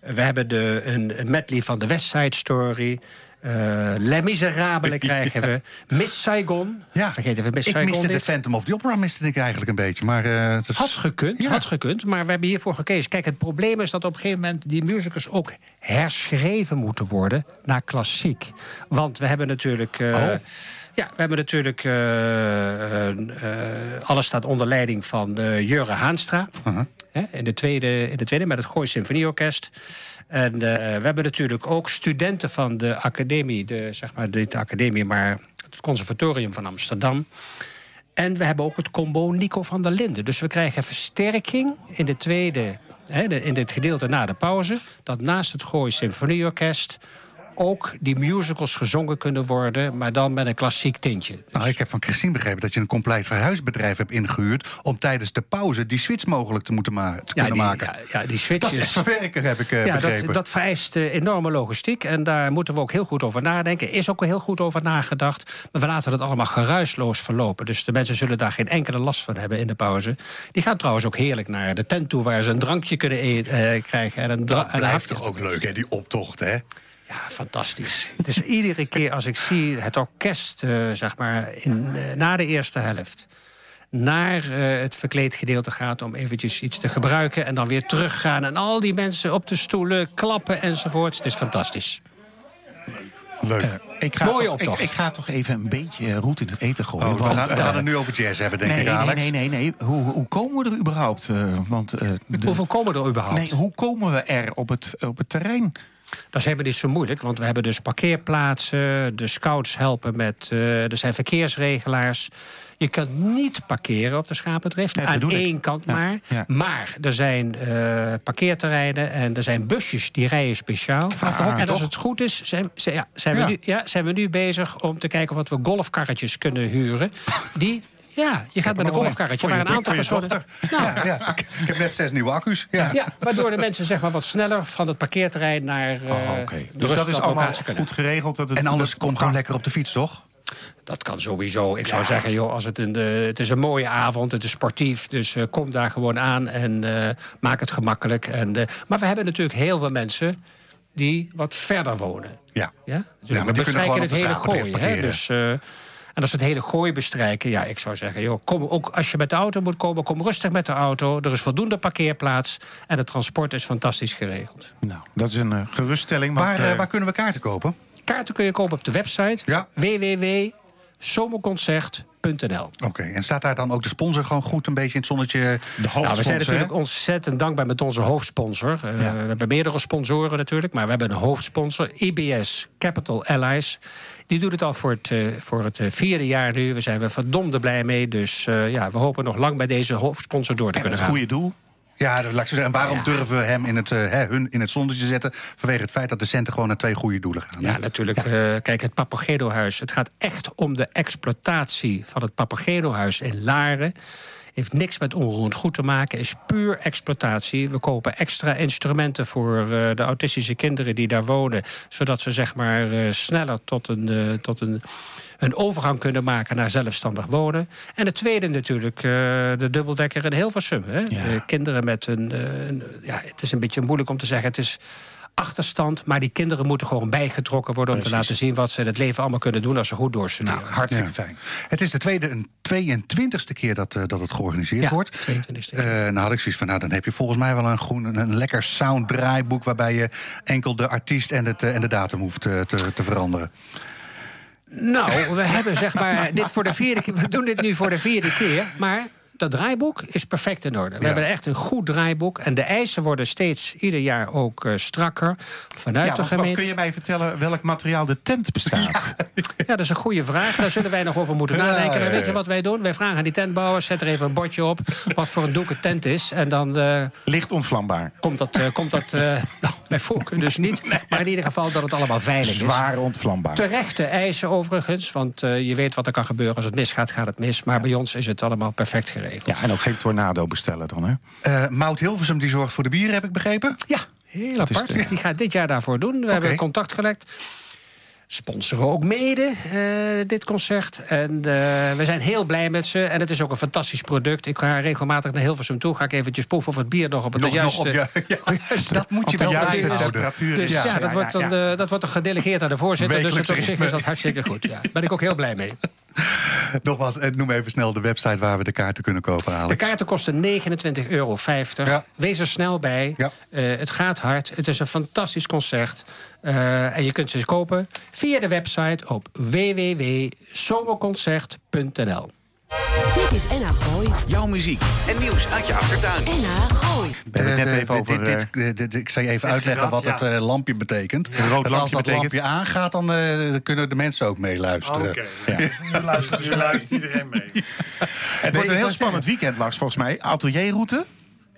Speaker 5: We hebben de, een, een medley van de West Side Story. Eh Les Miserables krijgen we. Miss Saigon. Vergeet even Miss
Speaker 2: ik
Speaker 5: Saigon
Speaker 2: miste de. Phantom of the Opera, miste ik eigenlijk een beetje. Maar, eh, het is-
Speaker 5: Had gekund,
Speaker 2: Ja.
Speaker 5: had gekund, maar we hebben hiervoor gekozen. Kijk, het probleem is dat op een gegeven moment die musicals ook herschreven moeten worden naar klassiek. Want we hebben natuurlijk. eh,
Speaker 2: Oh.
Speaker 5: Ja, we hebben natuurlijk. eh, eh, eh, alles staat onder leiding van Jurre Haanstra.
Speaker 2: Uh-huh.
Speaker 5: Hè, in, de tweede, in de tweede met het Gooi Symfonieorkest. En eh, we hebben natuurlijk ook studenten van de academie, de, zeg maar niet de academie, maar het conservatorium van Amsterdam. En we hebben ook het combo Nico van der Linden. Dus we krijgen versterking in de tweede, hè, in dit gedeelte na de pauze. Dat naast het Gooi Symfonieorkest ook die musicals gezongen kunnen worden, maar dan met een klassiek tintje. Dus-
Speaker 2: Nou, ik heb van Christine begrepen dat je een compleet verhuisbedrijf hebt ingehuurd... om tijdens de pauze die switch mogelijk te moeten ma- te
Speaker 5: ja,
Speaker 2: kunnen
Speaker 5: die,
Speaker 2: maken.
Speaker 5: ja, ja, die switch
Speaker 2: dat is
Speaker 5: is-
Speaker 2: echt verwerken, heb ik eh,
Speaker 5: ja,
Speaker 2: begrepen.
Speaker 5: dat, dat vereist eh, enorme logistiek. En daar moeten we ook heel goed over nadenken. Is ook heel goed over nagedacht. Maar we laten het allemaal geruisloos verlopen. Dus de mensen zullen daar geen enkele last van hebben in de pauze. Die gaan trouwens ook heerlijk naar de tent toe... waar ze een drankje kunnen e- eh, krijgen. En een dra-
Speaker 2: dat blijft toch ook leuk, hè, die optocht, hè?
Speaker 5: Ja, fantastisch. Het is iedere keer als ik zie het orkest, eh, zeg maar, in, eh, na de eerste helft naar eh, het verkleed gedeelte gaat om eventjes iets te gebruiken en dan weer teruggaan en al die mensen op de stoelen klappen enzovoorts. Het is fantastisch.
Speaker 2: Leuk.
Speaker 3: Ik ga,
Speaker 5: Mooie
Speaker 3: toch, ik,
Speaker 5: optocht.
Speaker 3: ik ga toch even een beetje roet in het eten gooien.
Speaker 2: Oh, we,
Speaker 3: want,
Speaker 2: gaan, we gaan het nu over jazz hebben, denk
Speaker 3: nee,
Speaker 2: ik,
Speaker 3: nee,
Speaker 2: Alex.
Speaker 3: nee, nee, nee. Hoe, hoe komen we er überhaupt? eh, want, eh, de-
Speaker 5: Hoeveel komen er überhaupt?
Speaker 3: Nee, hoe komen we er op het, op het terrein?
Speaker 5: Dat is helemaal niet zo moeilijk, want we hebben dus parkeerplaatsen. De scouts helpen met. eh, er zijn verkeersregelaars. Je kunt niet parkeren op de Schapendrift. Aan
Speaker 3: ik.
Speaker 5: één kant
Speaker 3: Ja,
Speaker 5: maar.
Speaker 3: ja.
Speaker 5: Maar er zijn eh, parkeerterreinen en er zijn busjes die rijden speciaal. en als het goed is, zijn, zijn- ja, zijn,
Speaker 2: Ja.
Speaker 5: We nu, ja, zijn we nu bezig om te kijken wat we golfkarretjes kunnen huren. Die Ja, je gaat met een golfkarretje waar een aantal personen... Nou,
Speaker 2: Ja, ja. Ik, ik heb net zes nieuwe accu's. Ja.
Speaker 5: ja, waardoor de mensen zeg maar wat sneller van het parkeerterrein naar eh
Speaker 3: Oh, Oké.
Speaker 5: de
Speaker 3: Dus dat is allemaal
Speaker 5: kunnen.
Speaker 3: goed geregeld. Dat het,
Speaker 2: En anders
Speaker 3: dat-
Speaker 2: kom gewoon lekker op de fiets, toch?
Speaker 5: Dat kan sowieso. Ik zou zeggen, joh, als het, een, eh, het is een mooie avond, het is sportief. Dus eh, kom daar gewoon aan en eh, maak het gemakkelijk. En, eh, maar we hebben natuurlijk heel veel mensen die wat verder wonen.
Speaker 2: Ja.
Speaker 5: Ja?
Speaker 2: maar
Speaker 5: we
Speaker 2: die kunnen
Speaker 5: bestrijken
Speaker 2: gewoon
Speaker 5: het
Speaker 2: op de
Speaker 5: hele gooi. Hè? Dus, eh, en als we het hele gooi bestrijken, ja, ik zou zeggen, joh, kom ook als je met de auto moet komen, kom rustig met de auto. Er is voldoende parkeerplaats en het transport is fantastisch geregeld.
Speaker 3: Nou, dat is een eh, geruststelling. Want,
Speaker 2: Waar, eh,
Speaker 3: eh,
Speaker 2: waar kunnen we kaarten kopen?
Speaker 5: Kaarten kun je kopen op de website
Speaker 2: Ja.
Speaker 5: www.zomerconcert.nl.
Speaker 2: Oké, en staat daar dan ook de sponsor gewoon goed een beetje in het zonnetje?
Speaker 3: de
Speaker 5: Nou, we
Speaker 3: hoofdsponsor,
Speaker 5: zijn natuurlijk
Speaker 3: hè?
Speaker 5: ontzettend dankbaar met onze hoofdsponsor. Eh. We hebben meerdere sponsoren natuurlijk, maar we hebben een hoofdsponsor, IBS Capital Allies. Die doet het al voor het, eh, voor het eh, vierde jaar nu. We zijn er verdomde blij mee. Dus eh, ja, we hopen nog lang bij deze hoofdsponsor door te
Speaker 3: En
Speaker 5: kunnen
Speaker 3: het
Speaker 5: gaan.
Speaker 3: goede doel.
Speaker 2: Ja, laat ik zo zeggen. En waarom
Speaker 5: Ja.
Speaker 2: durven we hem in het, eh, hè, hun in het zonnetje zetten? Vanwege het feit dat de centen gewoon naar twee goede doelen gaan.
Speaker 5: Ja, natuurlijk. eh, kijk, het Papageno-huis. Het gaat echt om de exploitatie van het Papageno-huis in Laren. Heeft niks met onroerend goed te maken. Is puur exploitatie. We kopen extra instrumenten voor eh, de autistische kinderen die daar wonen. Zodat ze zeg maar eh, sneller tot een, eh, tot een, een overgang kunnen maken naar zelfstandig wonen. En het tweede natuurlijk, de dubbeldekker in Hilversum. Hè?
Speaker 3: Ja.
Speaker 5: Kinderen met een, een. Ja, het is een beetje moeilijk om te zeggen. Het is achterstand, maar die kinderen moeten gewoon bijgetrokken worden... om te laten zien wat ze in het leven allemaal kunnen doen... als ze goed doorstuderen.
Speaker 3: Nou, hartstikke
Speaker 2: Ja.
Speaker 3: fijn.
Speaker 2: Het is de tweede, een 22e keer dat, eh, dat het georganiseerd
Speaker 5: Ja,
Speaker 2: wordt.
Speaker 5: 22e.
Speaker 2: Eh, nou had ik zoiets van, nou dan heb je volgens mij wel een, groen, een, een lekker sound draaiboek... waarbij je enkel de artiest en, het, eh, en de datum hoeft te, te veranderen.
Speaker 5: Nou, we hebben zeg maar dit voor de vierde keer. We doen dit nu voor de vierde keer. Maar dat draaiboek is perfect in orde. We
Speaker 2: Ja.
Speaker 5: hebben echt een goed draaiboek. En de eisen worden steeds ieder jaar ook eh, strakker. Vanuit
Speaker 3: Ja,
Speaker 5: de gemeente.
Speaker 3: kun je mij vertellen welk materiaal de tent bestaat?
Speaker 5: Ja, dat is een goede vraag. Daar zullen wij nog over moeten nadenken. Maar weet je wat wij doen? Wij vragen aan die tentbouwers, zet er even een bordje op... wat voor een doek een tent is. En dan eh,
Speaker 3: Licht ontvlambaar.
Speaker 5: komt dat, eh, komt dat nou, bij voorkeur dus niet. Maar in ieder geval dat het allemaal veilig is.
Speaker 3: Zwaar ontvlambaar.
Speaker 5: Terechte eisen overigens, want je weet wat er kan gebeuren. Als het misgaat, gaat het mis. Maar bij ons is het allemaal perfect geregeld.
Speaker 3: Ja, en ook geen tornado bestellen dan, hè?
Speaker 2: Eh Mout Hilversum die zorgt voor de bieren, heb ik begrepen.
Speaker 5: Ja, heel apart.
Speaker 3: de-
Speaker 5: Die gaat dit jaar daarvoor doen. We hebben contact gelegd. Sponsoren ook mede eh, dit concert. En eh, we zijn heel blij met ze. En het is ook een fantastisch product. Ik ga regelmatig naar Hilversum toe. Ga ik eventjes proeven of het bier nog op het
Speaker 2: Nog- nog
Speaker 5: juiste...
Speaker 2: op, ja, ja. Dat moet je wel
Speaker 3: juiste
Speaker 2: bijhouden.
Speaker 3: temperatuur
Speaker 5: Dus ja, dat, wordt dan, eh, dat wordt dan gedelegeerd aan de voorzitter. Dus het op zich is dat hartstikke goed. Ja. Daar ben ik ook heel blij mee.
Speaker 2: Nogmaals, eh, noem even snel de website waar we de kaarten kunnen kopen, Alex.
Speaker 5: De kaarten kosten 29,50 euro.
Speaker 2: Ja.
Speaker 5: Wees er snel bij.
Speaker 2: Ja.
Speaker 5: Eh, het gaat hard. Het is een fantastisch concert. Eh, en je kunt ze kopen via de website op www.zomerconcert.nl.
Speaker 6: Dit is NH Gooi.
Speaker 1: Jouw muziek en nieuws uit je achtertuin.
Speaker 6: NH Gooi.
Speaker 3: We hebben het net
Speaker 2: Eh,
Speaker 3: even over...
Speaker 2: dit-
Speaker 3: eh,
Speaker 2: dit- dit- ik zal je even uitleggen wat het eh, lampje betekent.
Speaker 3: Rood
Speaker 2: Dat als
Speaker 3: lampje
Speaker 2: dat
Speaker 3: betekent-
Speaker 2: lampje aangaat, dan eh, kunnen de mensen ook meeluisteren.
Speaker 7: Oké,
Speaker 3: Ja.
Speaker 7: nu luistert, nu luistert iedereen mee.
Speaker 3: het wordt een heel spannend weekend, Lars, volgens mij. Atelierroute.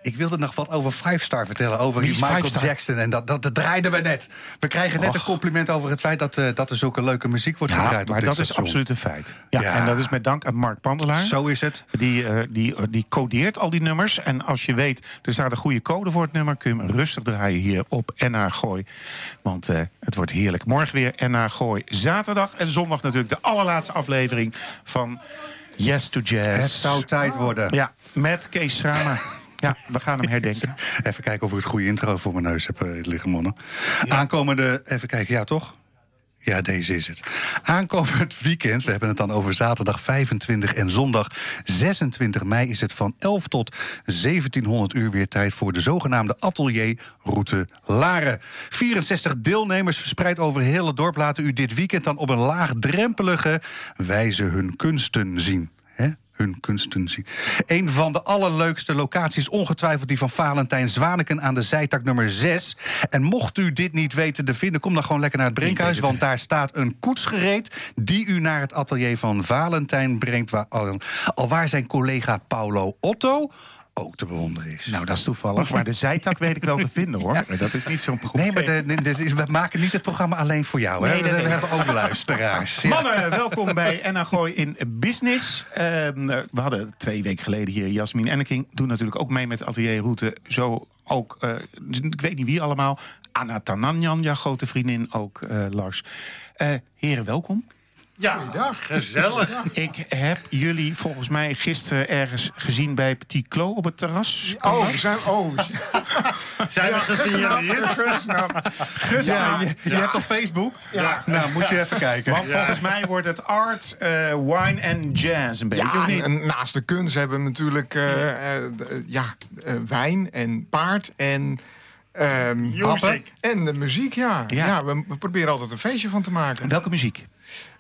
Speaker 2: Ik wilde nog wat over Five Star vertellen. Over
Speaker 3: Wie is
Speaker 2: Michael? Jackson. En dat, dat, dat draaiden we net. We krijgen net
Speaker 3: Och.
Speaker 2: een compliment over het feit dat, eh, dat er zulke leuke muziek wordt
Speaker 3: Ja,
Speaker 2: gedraaid.
Speaker 3: maar
Speaker 2: op dit
Speaker 3: dat is absoluut een feit. Ja,
Speaker 2: Ja.
Speaker 3: En dat is met dank aan Mark Pandelaar.
Speaker 2: Zo is het.
Speaker 3: Die, eh, die, die codeert al die nummers. En als je weet, er staat een goede code voor het nummer... kun je hem rustig draaien hier op NH Gooi. Want eh, het wordt heerlijk. Morgen weer NH Gooi. Zaterdag en zondag natuurlijk de allerlaatste aflevering van Yes to Jazz.
Speaker 2: Het zou tijd worden.
Speaker 3: Ja, met Kees Schrama. Ja, we gaan hem herdenken.
Speaker 2: Even kijken of ik het goede intro voor mijn neus heb eh, liggen, mannen. Aankomende, even kijken, ja toch? Ja, deze is het. Aankomend weekend, we hebben het dan over zaterdag 25 en zondag 26 mei... is het van 11 tot 1700 uur weer tijd voor de zogenaamde atelierroute Laren. 64 deelnemers verspreid over het dorp laten u dit weekend dan op een laagdrempelige wijze hun kunsten zien. Hè? Hun kunsten zien. Een van de allerleukste locaties ongetwijfeld die van Valentijn Zwaneken aan de zijtak nummer 6. En mocht u dit niet weten te vinden, kom dan gewoon lekker naar het Brinkhuis, want daar staat een koets gereed die u naar het atelier van Valentijn brengt, waar, al, alwaar zijn collega Paulo Otto ook te bewonderen is.
Speaker 3: Nou, dat is toevallig. Maar de zijtak weet ik wel te vinden, hoor. Dat is niet zo'n probleem.
Speaker 2: Nee, maar de, de- de- we maken niet het programma alleen voor jou. Hè?
Speaker 3: Nee,
Speaker 2: we, hebben ook luisteraars. Ja.
Speaker 3: Mannen, welkom bij Enna Gooi in Business. Ehm, we hadden twee weken geleden hier Jasmin Enneking. Doen natuurlijk ook mee met Atelierroute. Zo ook, eh, ik weet niet wie allemaal. Anna Tananjan, jouw grote vriendin ook, eh, Lars. Eh, heren, welkom.
Speaker 7: Ja, gezellig.
Speaker 3: Ik heb jullie volgens mij gisteren ergens gezien bij Petit Clos op het terras.
Speaker 8: Oh, we zijn. Oh,
Speaker 7: Zijn we gesignaleerd?
Speaker 8: gesnapt.
Speaker 2: Ja, je, je hebt toch Facebook?
Speaker 8: Ja.
Speaker 2: Nou, moet je even kijken.
Speaker 3: Want volgens mij wordt het art, eh, wine en jazz een beetje,
Speaker 8: Ja,
Speaker 3: of niet?
Speaker 8: en naast de kunst hebben we natuurlijk eh, eh, d- ja, eh, wijn en paard en. ehm, happen. En de muziek, ja.
Speaker 3: Ja.
Speaker 8: ja. we, we proberen altijd een feestje van te maken.
Speaker 3: Welke muziek?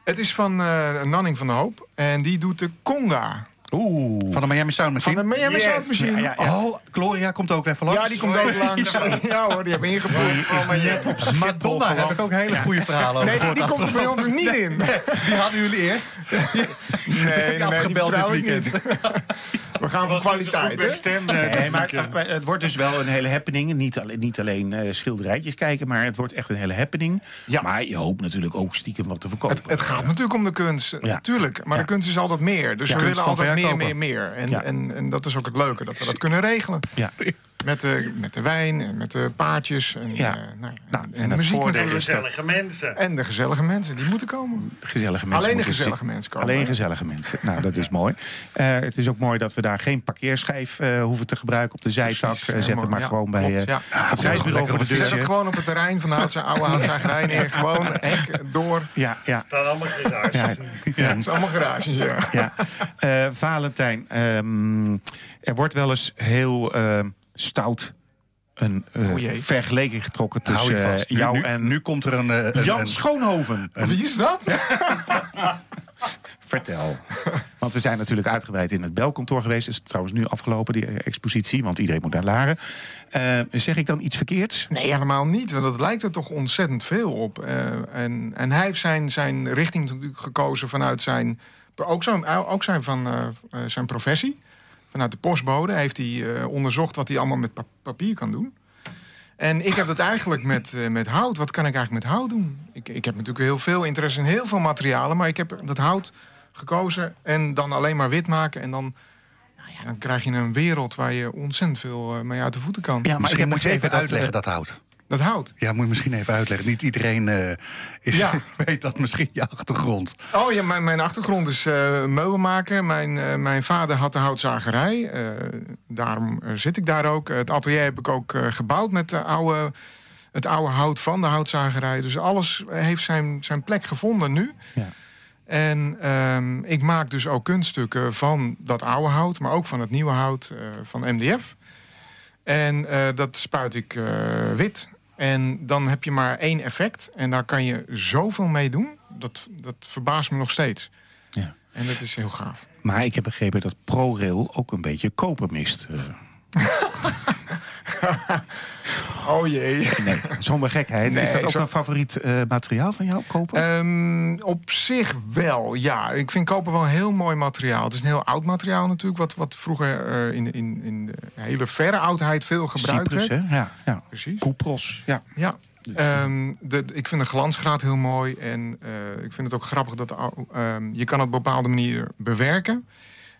Speaker 8: Het is van eh Nanning van de Hoop. En die doet de conga.
Speaker 3: Oeh.
Speaker 2: Van de Miami Sound
Speaker 8: Van
Speaker 2: Machine.
Speaker 8: de Miami
Speaker 7: Yes.
Speaker 8: Sound Machine.
Speaker 3: Ja,
Speaker 8: Ja,
Speaker 3: ja,
Speaker 2: Oh, Gloria komt ook even langs.
Speaker 8: die komt ook langs. Ja hoor, die hebben ingeproefd.
Speaker 3: is net op
Speaker 2: Madonna heb ik ook hele goede verhalen over.
Speaker 8: Nee, die, komt er bij ons er niet in.
Speaker 2: Die hadden jullie eerst.
Speaker 8: Nee, nee, nee, die ik
Speaker 2: weekend.
Speaker 8: We gaan voor kwaliteit, hè?
Speaker 7: stem.
Speaker 3: Nee, maar het, het wordt dus wel een hele happening. Niet alleen, niet alleen eh, schilderijtjes kijken, maar het wordt echt een hele happening.
Speaker 8: Ja.
Speaker 3: Maar je hoopt natuurlijk ook stiekem wat te verkopen.
Speaker 8: Het, het gaat natuurlijk om de kunst,
Speaker 3: Ja.
Speaker 8: natuurlijk. Maar
Speaker 3: Ja.
Speaker 8: de kunst is altijd meer. Dus
Speaker 3: Ja.
Speaker 8: we willen altijd meer,
Speaker 2: verkopen.
Speaker 8: meer, meer. En,
Speaker 3: Ja.
Speaker 8: en, en dat is ook het leuke, dat we dat kunnen regelen.
Speaker 3: Ja.
Speaker 8: Met de, met de wijn en met de paardjes. En,
Speaker 3: Ja.
Speaker 8: eh, nou,
Speaker 3: Nou,
Speaker 8: en,
Speaker 3: en
Speaker 8: de muziek
Speaker 3: is dat-
Speaker 7: Gezellige mensen.
Speaker 8: En de gezellige mensen, die moeten komen.
Speaker 3: Gezellige mensen.
Speaker 8: Alleen de gezellige mensen komen.
Speaker 3: Alleen gezellige mensen. Nou, dat is mooi. Eh, het is ook mooi dat we daar geen parkeerschijf eh, hoeven te gebruiken op de zijtak.
Speaker 8: Precies,
Speaker 3: Eh, Zet het
Speaker 8: helemaal,
Speaker 3: maar
Speaker 8: ja,
Speaker 3: gewoon bij
Speaker 8: klopt,
Speaker 3: eh
Speaker 8: ja.
Speaker 3: het reisbureau voor de
Speaker 8: Zet het gewoon op het terrein van de houtza- oude houtzagerij neer. Gewoon hek door.
Speaker 3: Ja, ja.
Speaker 7: staan allemaal garages.
Speaker 8: Ja, het is allemaal garages, ja.
Speaker 3: ja. Eh, Valentijn, ehm, er wordt wel eens heel ehm, stout een eh,
Speaker 8: jee.
Speaker 3: vergelijking getrokken tussen
Speaker 2: Nu-
Speaker 3: jou
Speaker 2: nu,
Speaker 3: en
Speaker 2: nu komt er een... een-
Speaker 3: Jan
Speaker 2: een-
Speaker 3: Schoonhoven.
Speaker 8: Wie is dat?
Speaker 3: Vertel. Want we zijn natuurlijk uitgebreid in het belkantoor geweest. is trouwens nu afgelopen, die eh, expositie. Want iedereen moet naar Laren. Eh, zeg ik dan iets verkeerds?
Speaker 8: Nee, helemaal niet. Want dat lijkt er toch ontzettend veel op. Eh, en, en hij heeft zijn, zijn richting natuurlijk gekozen vanuit zijn... Ook zijn, ook zijn, van, zijn professie. Vanuit de postbode heeft hij eh, onderzocht wat hij allemaal met pa- papier kan doen. En ik heb dat eigenlijk met, met hout. Wat kan ik eigenlijk met hout doen? Ik, ik heb natuurlijk heel veel interesse in heel veel materialen. Maar ik heb dat hout gekozen en dan alleen maar wit maken. En dan, nou ja, dan krijg je een wereld waar je ontzettend veel eh, mee uit de voeten kan.
Speaker 3: Ja, maar ik
Speaker 2: Misschien
Speaker 3: heb
Speaker 2: moet je even uitleggen
Speaker 3: dat...
Speaker 2: dat hout.
Speaker 8: Dat hout.
Speaker 2: Ja, moet je misschien even uitleggen. Niet iedereen eh, is,
Speaker 8: Ja.
Speaker 2: weet dat misschien je achtergrond.
Speaker 8: Oh ja, mijn, mijn achtergrond is eh, meubelmaker. Mijn, eh, mijn vader had de houtzagerij. Eh, daarom zit ik daar ook. Het atelier heb ik ook eh, gebouwd met de oude, het oude hout van de houtzagerij. Dus alles heeft zijn, zijn plek gevonden nu.
Speaker 3: Ja.
Speaker 8: En ehm, ik maak dus ook kunststukken van dat oude hout, maar ook van het nieuwe hout eh, van MDF. En eh, dat spuit ik eh, wit. En dan heb je maar één effect. En daar kan je zoveel mee doen. Dat, dat verbaast me nog steeds.
Speaker 3: Ja.
Speaker 8: En dat is heel gaaf.
Speaker 3: Maar ik heb begrepen dat ProRail ook een beetje koper mist. Eh,
Speaker 8: Oh jee.
Speaker 3: nee, zonder gekheid.
Speaker 8: Nee,
Speaker 3: is dat ook
Speaker 8: zo-
Speaker 3: een favoriet eh, materiaal van jou, koper?
Speaker 8: Ehm, op zich wel, ja. Ik vind koper wel een heel mooi materiaal. Het is een heel oud materiaal natuurlijk. Wat, wat vroeger eh, in, in, in de hele verre oudheid veel gebruikt werd.
Speaker 3: hè? Ja, ja.
Speaker 8: Precies.
Speaker 3: Koepros, ja.
Speaker 8: Ja. Ehm, de, ik vind de glansgraad heel mooi. En eh, ik vind het ook grappig dat ehm, je kan het op een bepaalde manier bewerken.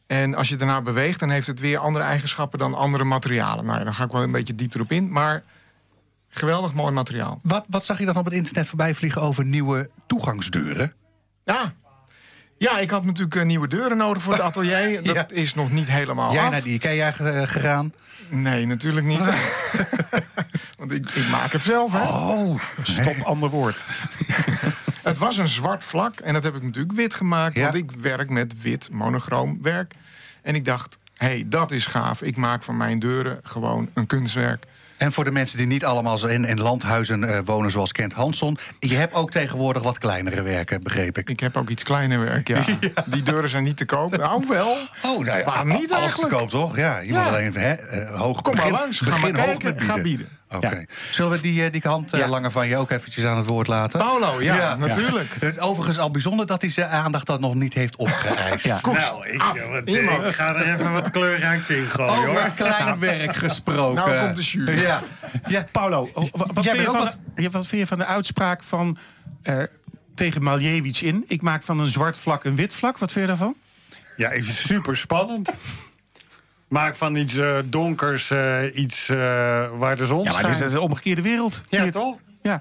Speaker 8: En als je daarna beweegt, dan heeft het weer andere eigenschappen dan andere materialen. Nou ja, dan ga ik wel een beetje diep erop in. Maar geweldig mooi materiaal.
Speaker 2: Wat, wat zag je dan op het internet voorbij vliegen over nieuwe toegangsdeuren?
Speaker 8: Ja. Ja, ik had natuurlijk eh, nieuwe deuren nodig voor het atelier. Dat
Speaker 2: Ja.
Speaker 8: is nog niet helemaal
Speaker 2: Jij
Speaker 8: af.
Speaker 2: naar die IKEA ge- gegaan?
Speaker 8: Nee, natuurlijk niet. Want ik, ik maak het zelf, hè.
Speaker 2: Oh,
Speaker 3: Stop, ander woord.
Speaker 8: Het was een zwart vlak en dat heb ik natuurlijk wit gemaakt.
Speaker 2: Ja.
Speaker 8: Want ik werk met wit monochroom werk. En ik dacht, hé, hey, dat is gaaf. Ik maak van mijn deuren gewoon een kunstwerk.
Speaker 2: En voor de mensen die niet allemaal in, in landhuizen eh, wonen zoals Kent Hansson... je hebt ook tegenwoordig wat kleinere werken, begreep ik.
Speaker 8: Ik heb ook iets kleiner werk, ja. Die deuren zijn niet te koop. Nou, wel.
Speaker 2: Oh, nou ja,
Speaker 8: Waarom niet eigenlijk?
Speaker 2: te koop, toch? Ja, je
Speaker 8: Ja.
Speaker 2: moet alleen hè, eh, hoog
Speaker 8: Kom maar
Speaker 2: begin-
Speaker 8: langs, ga
Speaker 2: begin
Speaker 8: maar kijken, ga bieden.
Speaker 2: Oké. Zullen we die, eh, die hand eh,
Speaker 8: Ja.
Speaker 2: langer van je ook eventjes aan het woord laten?
Speaker 8: Paulo, ja, natuurlijk.
Speaker 2: Het is overigens al bijzonder dat hij zijn aandacht dan nog niet heeft opgeëist.
Speaker 3: Ja.
Speaker 7: Nou, ik, eh, wat, ik ga er even wat kleurrijks in gooien,
Speaker 2: Over
Speaker 7: hoor.
Speaker 2: klein werk gesproken.
Speaker 8: Nou komt de jury.
Speaker 2: Ja. ja.
Speaker 3: Paulo, oh, wa- wat, vind je van,
Speaker 2: ook
Speaker 3: de- wat vind je van de uitspraak van eh, tegen Maljevic in? Ik maak van een zwart vlak een wit vlak. Wat vind je daarvan?
Speaker 7: Ja, even super spannend. Maak van iets eh, donkers eh, iets eh, waar de zon
Speaker 3: Ja, maar dit is de omgekeerde wereld.
Speaker 7: Ja, toch?
Speaker 3: Ja.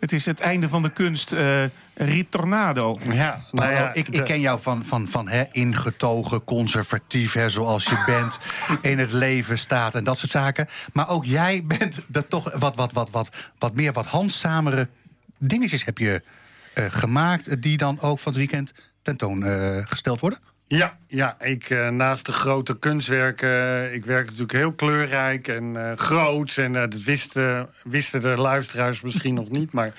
Speaker 3: Het is het einde van de kunst eh ritornado.
Speaker 7: Ja, nou ja,
Speaker 2: ik, ik ken jou van, van, van hè, ingetogen, conservatief, hè, zoals je bent, in het leven staat en dat soort zaken. Maar ook jij bent er toch wat, wat, wat, wat, wat meer, wat handzamere dingetjes heb je eh, gemaakt, die dan ook van het weekend tentoon eh, gesteld worden.
Speaker 7: Ja, ja ik, eh, naast de grote kunstwerken... eh, ik werk natuurlijk heel kleurrijk en eh groots. En dat wisten, wisten de luisteraars misschien nog niet. Maar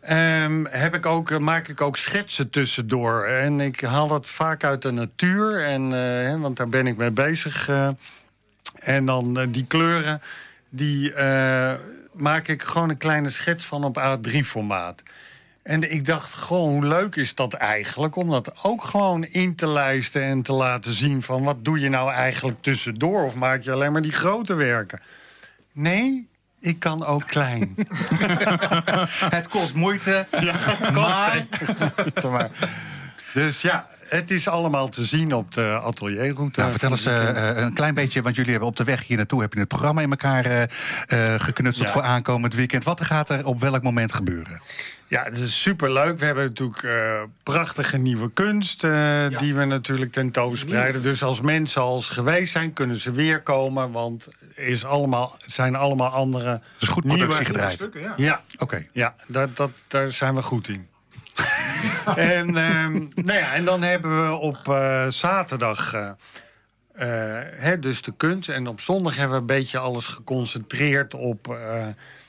Speaker 7: ehm, heb ik ook, maak ik ook schetsen tussendoor. En ik haal dat vaak uit de natuur. En, hè, want daar ben ik mee bezig. en dan die kleuren... die maak ik gewoon een kleine schets van op A3-formaat. En ik dacht, gewoon, hoe leuk is dat eigenlijk? Om dat ook gewoon in te lijsten en te laten zien van... wat doe je nou eigenlijk tussendoor? Of maak je alleen maar die grote werken? Nee, ik kan ook klein.
Speaker 2: Het kost moeite.
Speaker 7: ja, kost maar. Dus ja, het is allemaal te zien op de atelierroute.
Speaker 2: Nou, vertel eens eh, eh, een klein beetje, want jullie hebben op de weg hier naartoe heb je het programma in elkaar eh, geknutseld
Speaker 7: Ja.
Speaker 2: voor aankomend weekend. Wat gaat er op welk moment gebeuren?
Speaker 7: Ja, het is superleuk. We hebben natuurlijk prachtige nieuwe kunst die we natuurlijk tentoonspreiden. Dus als mensen als geweest zijn, kunnen ze weer komen. Want is allemaal, zijn allemaal andere
Speaker 2: Dus goed
Speaker 7: nieuwe
Speaker 2: productie gedraaid.
Speaker 8: Stukken, ja.
Speaker 7: Ja,
Speaker 2: Oké.
Speaker 7: ja dat, dat, daar zijn we goed in. en, ehm, nou ja, en dan hebben we op eh, zaterdag eh, eh, hè, dus de kunst. En op zondag hebben we een beetje alles geconcentreerd op...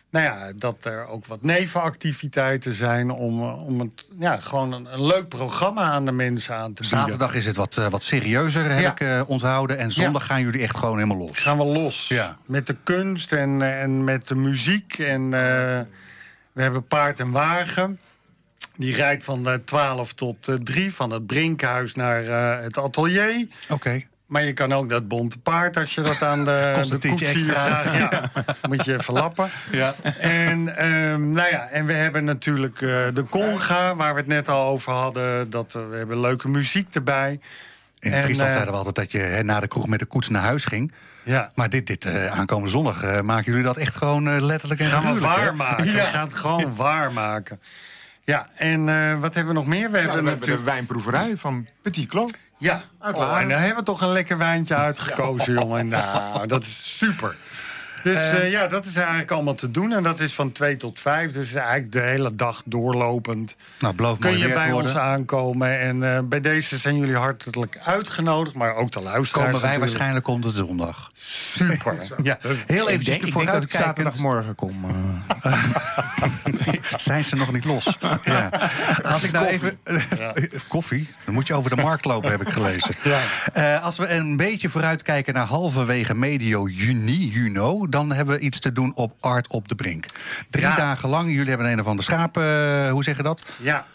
Speaker 7: nou ja, dat er ook wat nevenactiviteiten zijn... om, om het, ja, gewoon een, een leuk programma aan de mensen aan te bieden.
Speaker 2: Zaterdag is het wat, wat serieuzer, heb
Speaker 7: Ja.
Speaker 2: ik eh, onthouden. En zondag gaan jullie echt gewoon helemaal los.
Speaker 7: gaan we los.
Speaker 2: Ja.
Speaker 7: Met de kunst en, en met de muziek. En we hebben paard en wagen. Die rijdt van eh, 12 tot eh 3 van het Brinkhuis naar eh, het atelier.
Speaker 2: Oké.
Speaker 7: Maar je kan ook dat bonte paard als je dat aan de, de koetsier vraagt. Ja, moet je even lappen.
Speaker 2: Ja.
Speaker 7: En, ehm, nou ja, en we hebben natuurlijk eh, de conga, waar we het net al over hadden. Dat, eh, we hebben leuke muziek erbij.
Speaker 2: In
Speaker 7: En,
Speaker 2: Friesland
Speaker 7: eh,
Speaker 2: zeiden we altijd dat je hè, na de kroeg met de koets naar huis ging.
Speaker 7: Ja.
Speaker 2: Maar dit, dit eh, aankomende zondag eh, maken jullie dat echt gewoon eh, letterlijk en
Speaker 7: gaan we. We gaan het gewoon waarmaken. Ja, en eh, wat hebben we nog meer? We
Speaker 8: Ja,
Speaker 7: hebben
Speaker 8: we hebben de
Speaker 7: natuurlijk...
Speaker 8: wijnproeverij van Petit Clos.
Speaker 7: Ja, oh, en daar hebben we toch een lekker wijntje uitgekozen, jongen. Nou, dat is super. Dus eh, ja, dat is eigenlijk allemaal te doen. En dat is van 2 tot 5. Dus eigenlijk de hele dag doorlopend.
Speaker 2: Nou, beloof
Speaker 7: Kun je bij
Speaker 2: worden.
Speaker 7: ons aankomen. En eh, bij deze zijn jullie hartelijk uitgenodigd. Maar ook de luisteraars
Speaker 2: Komen wij
Speaker 7: natuurlijk.
Speaker 2: waarschijnlijk om de zondag.
Speaker 7: Super.
Speaker 2: Ja, heel eventjes
Speaker 3: denk, denk dat ik zaterdagmorgen kom. eh.
Speaker 2: Zijn ze nog niet los? ja. Als ik nou even. Koffie? Dan moet je over de markt lopen, heb ik gelezen.
Speaker 7: Ja.
Speaker 2: Eh, als we een beetje vooruitkijken naar halverwege medio juni, juno, dan hebben we iets te doen op Art op de Brink. Drie
Speaker 7: Ja.
Speaker 2: dagen lang. Jullie hebben een of andere schapen. eh, hoe zeg je dat?
Speaker 7: Ja.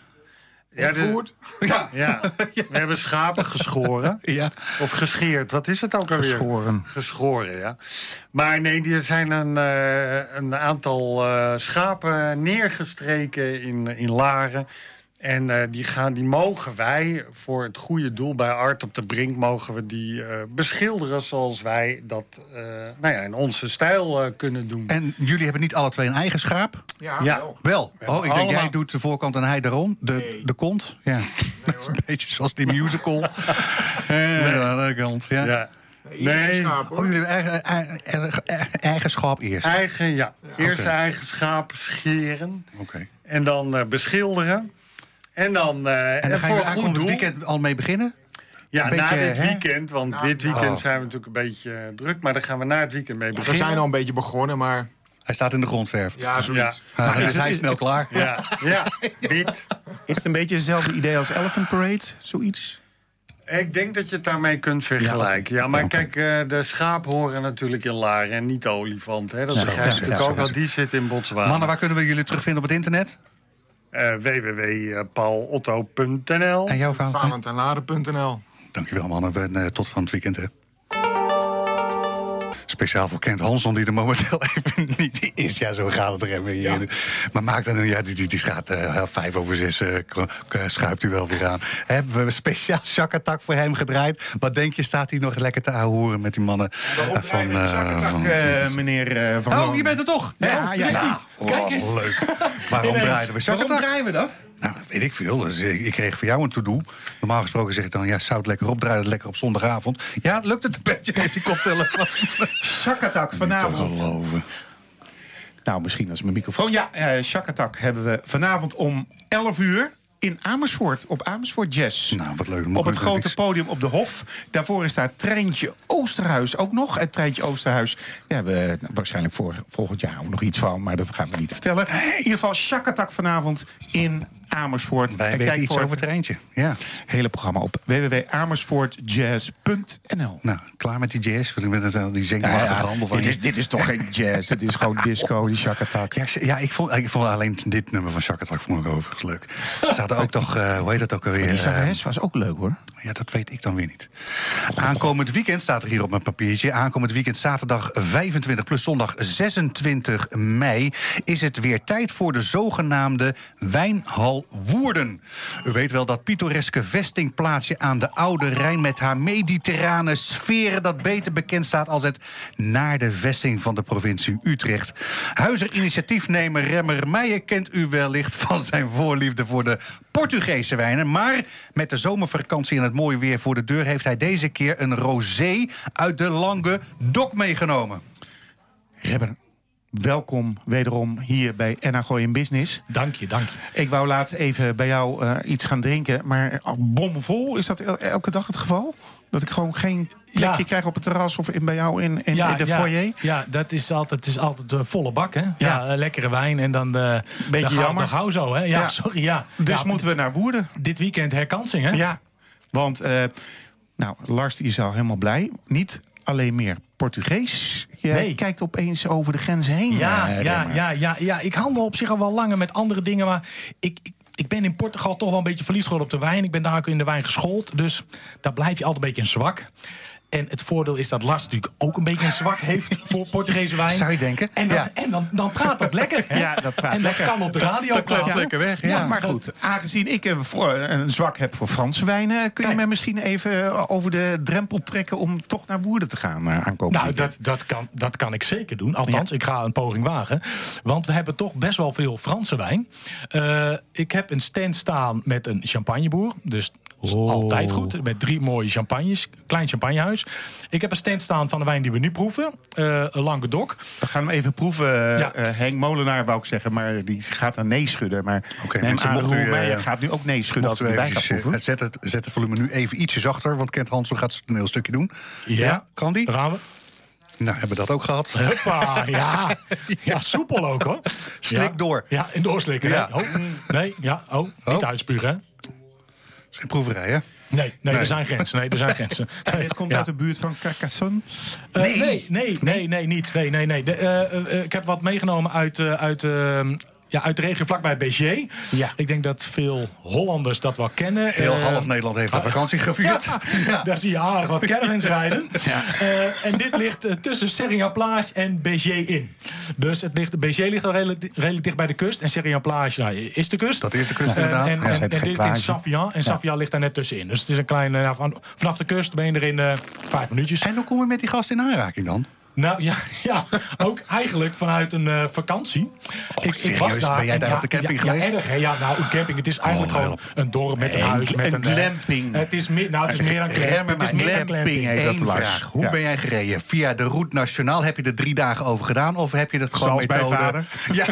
Speaker 7: Ja, de- ja, ja. We hebben schapen geschoren.
Speaker 2: Ja.
Speaker 7: Of gescheerd, wat is het ook alweer?
Speaker 3: Geschoren.
Speaker 7: Geschoren, ja. Maar nee, er zijn een, eh, een aantal eh, schapen neergestreken in, in Laren. En eh, die, gaan, die mogen wij voor het goede doel bij Art op de Brink... mogen we die eh, beschilderen zoals wij dat eh, nou ja, in onze stijl eh, kunnen doen.
Speaker 2: En jullie hebben niet alle twee een eigen schaap?
Speaker 8: Ja,
Speaker 7: Ja.
Speaker 8: wel.
Speaker 2: Wel. Oh, ik denk jij doet de voorkant en hij de rond, de,
Speaker 8: Nee.
Speaker 2: de kont. Ja. dat is een beetje zoals die musical. Eh, aan de kant. Ja.
Speaker 7: ja. Nee.
Speaker 8: schaap, hoor.
Speaker 2: Oh, jullie hebben eigen, eigen, eigen, eigenschap eerst.
Speaker 7: Eigen, ja. Eerst eigen schaap scheren.
Speaker 2: Oké.
Speaker 7: En dan eh, beschilderen. En dan, eh
Speaker 2: En dan ga je
Speaker 7: goed
Speaker 2: aankomend
Speaker 7: doel.
Speaker 2: weekend al mee beginnen?
Speaker 7: Ja, na dit
Speaker 2: hè?
Speaker 7: weekend. Want
Speaker 8: Nou,
Speaker 7: dit weekend
Speaker 2: oh.
Speaker 7: zijn we natuurlijk een beetje eh, druk. Maar dan gaan we na het weekend mee
Speaker 8: We
Speaker 7: beginnen.
Speaker 8: zijn al een beetje begonnen, maar
Speaker 2: Hij staat in de grondverf.
Speaker 8: ja,
Speaker 7: Ja,
Speaker 8: zoiets.
Speaker 2: Ah, dan
Speaker 3: is
Speaker 2: is hij snel klaar.
Speaker 7: ja, ja, wit.
Speaker 3: Is het een beetje hetzelfde idee als Elephant Parade? Zoiets?
Speaker 7: Ik denk dat je het daarmee kunt vergelijken. Ja, maar kijk, eh, de schaap horen natuurlijk in Laren en niet de olifant. Hè. Dat
Speaker 2: Ja,
Speaker 7: begrijp
Speaker 2: ja,
Speaker 7: je natuurlijk
Speaker 2: ja,
Speaker 7: ook,
Speaker 2: ja.
Speaker 7: want die zit in Botswana.
Speaker 2: Mannen, waar kunnen we jullie terugvinden op het internet?
Speaker 7: Eh www.paulotto.nl
Speaker 2: En jouw Valentijn?
Speaker 8: Valentijnlaren.nl.
Speaker 2: Dankjewel, mannen. En, eh, tot van het weekend, hè. Speciaal voor Kent Hanson, die er momenteel even niet is. Ja, zo gaat het er even hier. Maar maakt dan, ja, die, die, die gaat eh, vijf over zes, eh, k- schuift u wel weer aan. Hebben we speciaal shakatak voor hem gedraaid. Wat denk je, staat hij nog lekker te ahoren met die mannen eh, van... eh, van-
Speaker 3: Eh, meneer eh, Van
Speaker 2: Oh, je bent er toch?
Speaker 3: Ja, ja, ja.
Speaker 2: Kijk eens. leuk. Waarom draaiden we
Speaker 3: Waarom
Speaker 2: shakatak?
Speaker 3: draaien we dat?
Speaker 2: Nou, weet ik veel. Dus ik, ik kreeg voor jou een to-do. Normaal gesproken zeg ik dan, ja, zout lekker op, draai het lekker op zondagavond. Ja, lukt het een beetje met die koptelefoon?
Speaker 3: Shakatak
Speaker 2: Te
Speaker 3: vanavond.
Speaker 2: geloven.
Speaker 3: Nou, misschien als mijn microfoon. Ja, eh Shakatak hebben we vanavond om 11 uur in Amersfoort. Op Amersfoort Jazz.
Speaker 2: Nou, wat leuk.
Speaker 3: op het grote podium op de Hof. Daarvoor is daar Treintje Oosterhuis ook nog. En Treintje Oosterhuis, daar hebben we waarschijnlijk voor, volgend jaar ook nog iets van. Maar dat gaan we niet vertellen. In ieder geval Shakatak vanavond in Amersfoort.
Speaker 2: Wij
Speaker 3: En
Speaker 2: weten iets
Speaker 3: voor
Speaker 2: over het treintje. Ja.
Speaker 3: hele programma op www.amersfoortjazz.nl.
Speaker 2: Nou, klaar met die jazz. Want ik ben het, eh, die zenuwachtige handel van
Speaker 3: dit, is, dit is toch geen jazz, dit is gewoon disco, die Shakatak.
Speaker 2: Ja, ja ik, vond, ik vond alleen dit nummer van Shakatak vond ik overigens leuk. Ze hadden ook toch, eh, hoe heet dat ook alweer?
Speaker 3: Die
Speaker 2: eh,
Speaker 3: zangeres was ook leuk hoor.
Speaker 2: Ja, dat weet ik dan weer niet. Aankomend weekend staat er hier op mijn papiertje. Aankomend weekend zaterdag 25 plus zondag 26 mei... is het weer tijd voor de zogenaamde Wijnhal U weet wel dat pittoreske vestingplaatsje aan de Oude Rijn... met haar mediterrane sferen dat beter bekend staat als het... naar de vesting van de provincie Utrecht. Huizer-initiatiefnemer Remmer Meijer kent u wellicht... van zijn voorliefde voor de Portugese wijnen. Maar met de zomervakantie en het mooie weer voor de deur... heeft hij deze keer een rosé uit de Lange Dok meegenomen.
Speaker 3: Rebber, welkom wederom hier bij Gooi in Business.
Speaker 9: Dank je, dank je.
Speaker 3: Ik wou laatst even bij jou eh, iets gaan drinken, maar bomvol, is dat el- elke dag het geval? Dat ik gewoon geen plekje
Speaker 9: Ja.
Speaker 3: krijg op het terras of in, bij jou in, in, in de
Speaker 9: ja,
Speaker 3: foyer?
Speaker 9: Ja, dat is altijd, het is altijd eh, volle bak, hè? Ja, eh, lekkere wijn en dan...
Speaker 3: Beetje
Speaker 9: gauw-
Speaker 3: jammer.
Speaker 9: Gauw zo, hè? Ja, sorry, ja.
Speaker 3: Dus moeten we naar Woerden.
Speaker 9: Dit weekend herkansing, hè?
Speaker 3: Ja, want nou, Lars die is al helemaal blij. Niet alleen meer Portugees. Je
Speaker 9: Nee.
Speaker 3: kijkt opeens over de grenzen heen.
Speaker 9: Ja,
Speaker 3: eh,
Speaker 9: ja, ja, ja, ja, ik handel op zich al wel langer met andere dingen, maar ik, ik, ik ben in Portugal toch wel een beetje verliefd geworden op de wijn. Ik ben daar ook in de wijn geschoold, dus daar blijf je altijd een beetje in zwak. En het voordeel is dat Lars natuurlijk ook een beetje een zwak heeft voor Portugese wijn.
Speaker 2: Zou je denken?
Speaker 9: En dan,
Speaker 2: Ja.
Speaker 9: en dan, dan praat dat lekker. Hè?
Speaker 3: Ja, dat praat
Speaker 9: en dat
Speaker 3: lekker.
Speaker 9: kan op de radio
Speaker 2: Dat klopt
Speaker 9: praten.
Speaker 2: lekker weg,
Speaker 3: Ja,
Speaker 2: ja.
Speaker 3: maar goed, aangezien ik een, voor, een zwak heb voor Franse wijnen... kun je mij misschien even eh, over de drempel trekken... om toch naar Woerden te gaan uh, aankomen?
Speaker 9: Nou, dat, dat, kan, dat kan ik zeker doen. Althans, ik ga een poging wagen. Want we hebben toch best wel veel Franse wijn. Eh, ik heb een stand staan met een champagneboer. Dus dat is altijd goed. Met drie mooie champagnes. Klein champagnehuis. Ik heb een stand staan van de wijn die we nu proeven. eh een Languedoc.
Speaker 3: We gaan hem even proeven. eh,
Speaker 9: Ja.
Speaker 3: eh, Henk Molenaar wou ik zeggen, maar die gaat dan nee schudden. Maar
Speaker 2: Oké,
Speaker 3: neem
Speaker 2: mensen,
Speaker 3: aan,
Speaker 2: u, eh,
Speaker 3: gaat nu ook nee schudden als erbij gaat proeven.
Speaker 2: eh, zet, het, zet het volume nu even ietsje zachter, want Kent Hansen gaat zijn toneelstukje doen.
Speaker 9: Ja.
Speaker 2: kan die?
Speaker 9: Daar gaan we.
Speaker 2: Nou, hebben we dat ook gehad.
Speaker 9: Huppa, ja. ja, soepel ook hoor.
Speaker 2: Slik
Speaker 9: Ja.
Speaker 2: door.
Speaker 9: Ja, en doorslikken.
Speaker 2: Ja.
Speaker 9: Oh, nee, ja, oh, niet
Speaker 2: Oh.
Speaker 9: uitspugen. hè?
Speaker 2: Geen proeverij, hè?
Speaker 9: Nee, nee, er zijn grenzen. Nee, er zijn grenzen. Nee,
Speaker 3: Het komt uit de buurt van Carcassonne.
Speaker 9: Eh, nee. nee, nee, nee, niet. Nee, nee, nee. Eh, eh, ik heb wat meegenomen uit, uit, ja, uit de regio vlakbij Béziers.
Speaker 3: Ja.
Speaker 9: Ik denk dat veel Hollanders dat wel kennen.
Speaker 2: Heel
Speaker 9: Eh,
Speaker 2: half Nederland heeft een vakantie gevierd.
Speaker 9: ja, daar zie je aardig wat caravans rijden. Eh, en dit ligt eh, tussen Serrian-Plage en Béziers in. Dus het ligt, Béziers ligt al redelijk, redelijk dicht bij de kust. En Serrian-Plage nou, is de kust.
Speaker 2: Dat is de kust, inderdaad.
Speaker 9: En, dit in
Speaker 3: plage.
Speaker 9: Savian. En Savian ligt daar net tussenin. Dus het is een klein... van, vanaf de kust ben je er in vijf minuutjes.
Speaker 2: En hoe kom je met die gast in aanraking dan?
Speaker 9: Nou ja, ja, ook eigenlijk vanuit een eh, vakantie. ik,
Speaker 2: serieus? Ben jij daar
Speaker 9: ja,
Speaker 2: op de camping
Speaker 9: ja,
Speaker 2: geweest?
Speaker 9: Ja, erg, hè? Ja, nou, een camping. Het is eigenlijk
Speaker 2: Oh,
Speaker 9: gewoon een dorp met een
Speaker 3: Een
Speaker 9: huis. Met
Speaker 3: een
Speaker 9: een, eh,
Speaker 3: glamping.
Speaker 9: Het is meer, nou, het is meer dan glamping. Het is meer
Speaker 3: glamping heet dat, Lars.
Speaker 2: Hoe ben jij gereden? Via de Route Nationaal heb je er drie dagen over gedaan? Of heb je dat gewoon
Speaker 3: Zoals mijn
Speaker 2: methode...
Speaker 3: vader.
Speaker 2: Ja.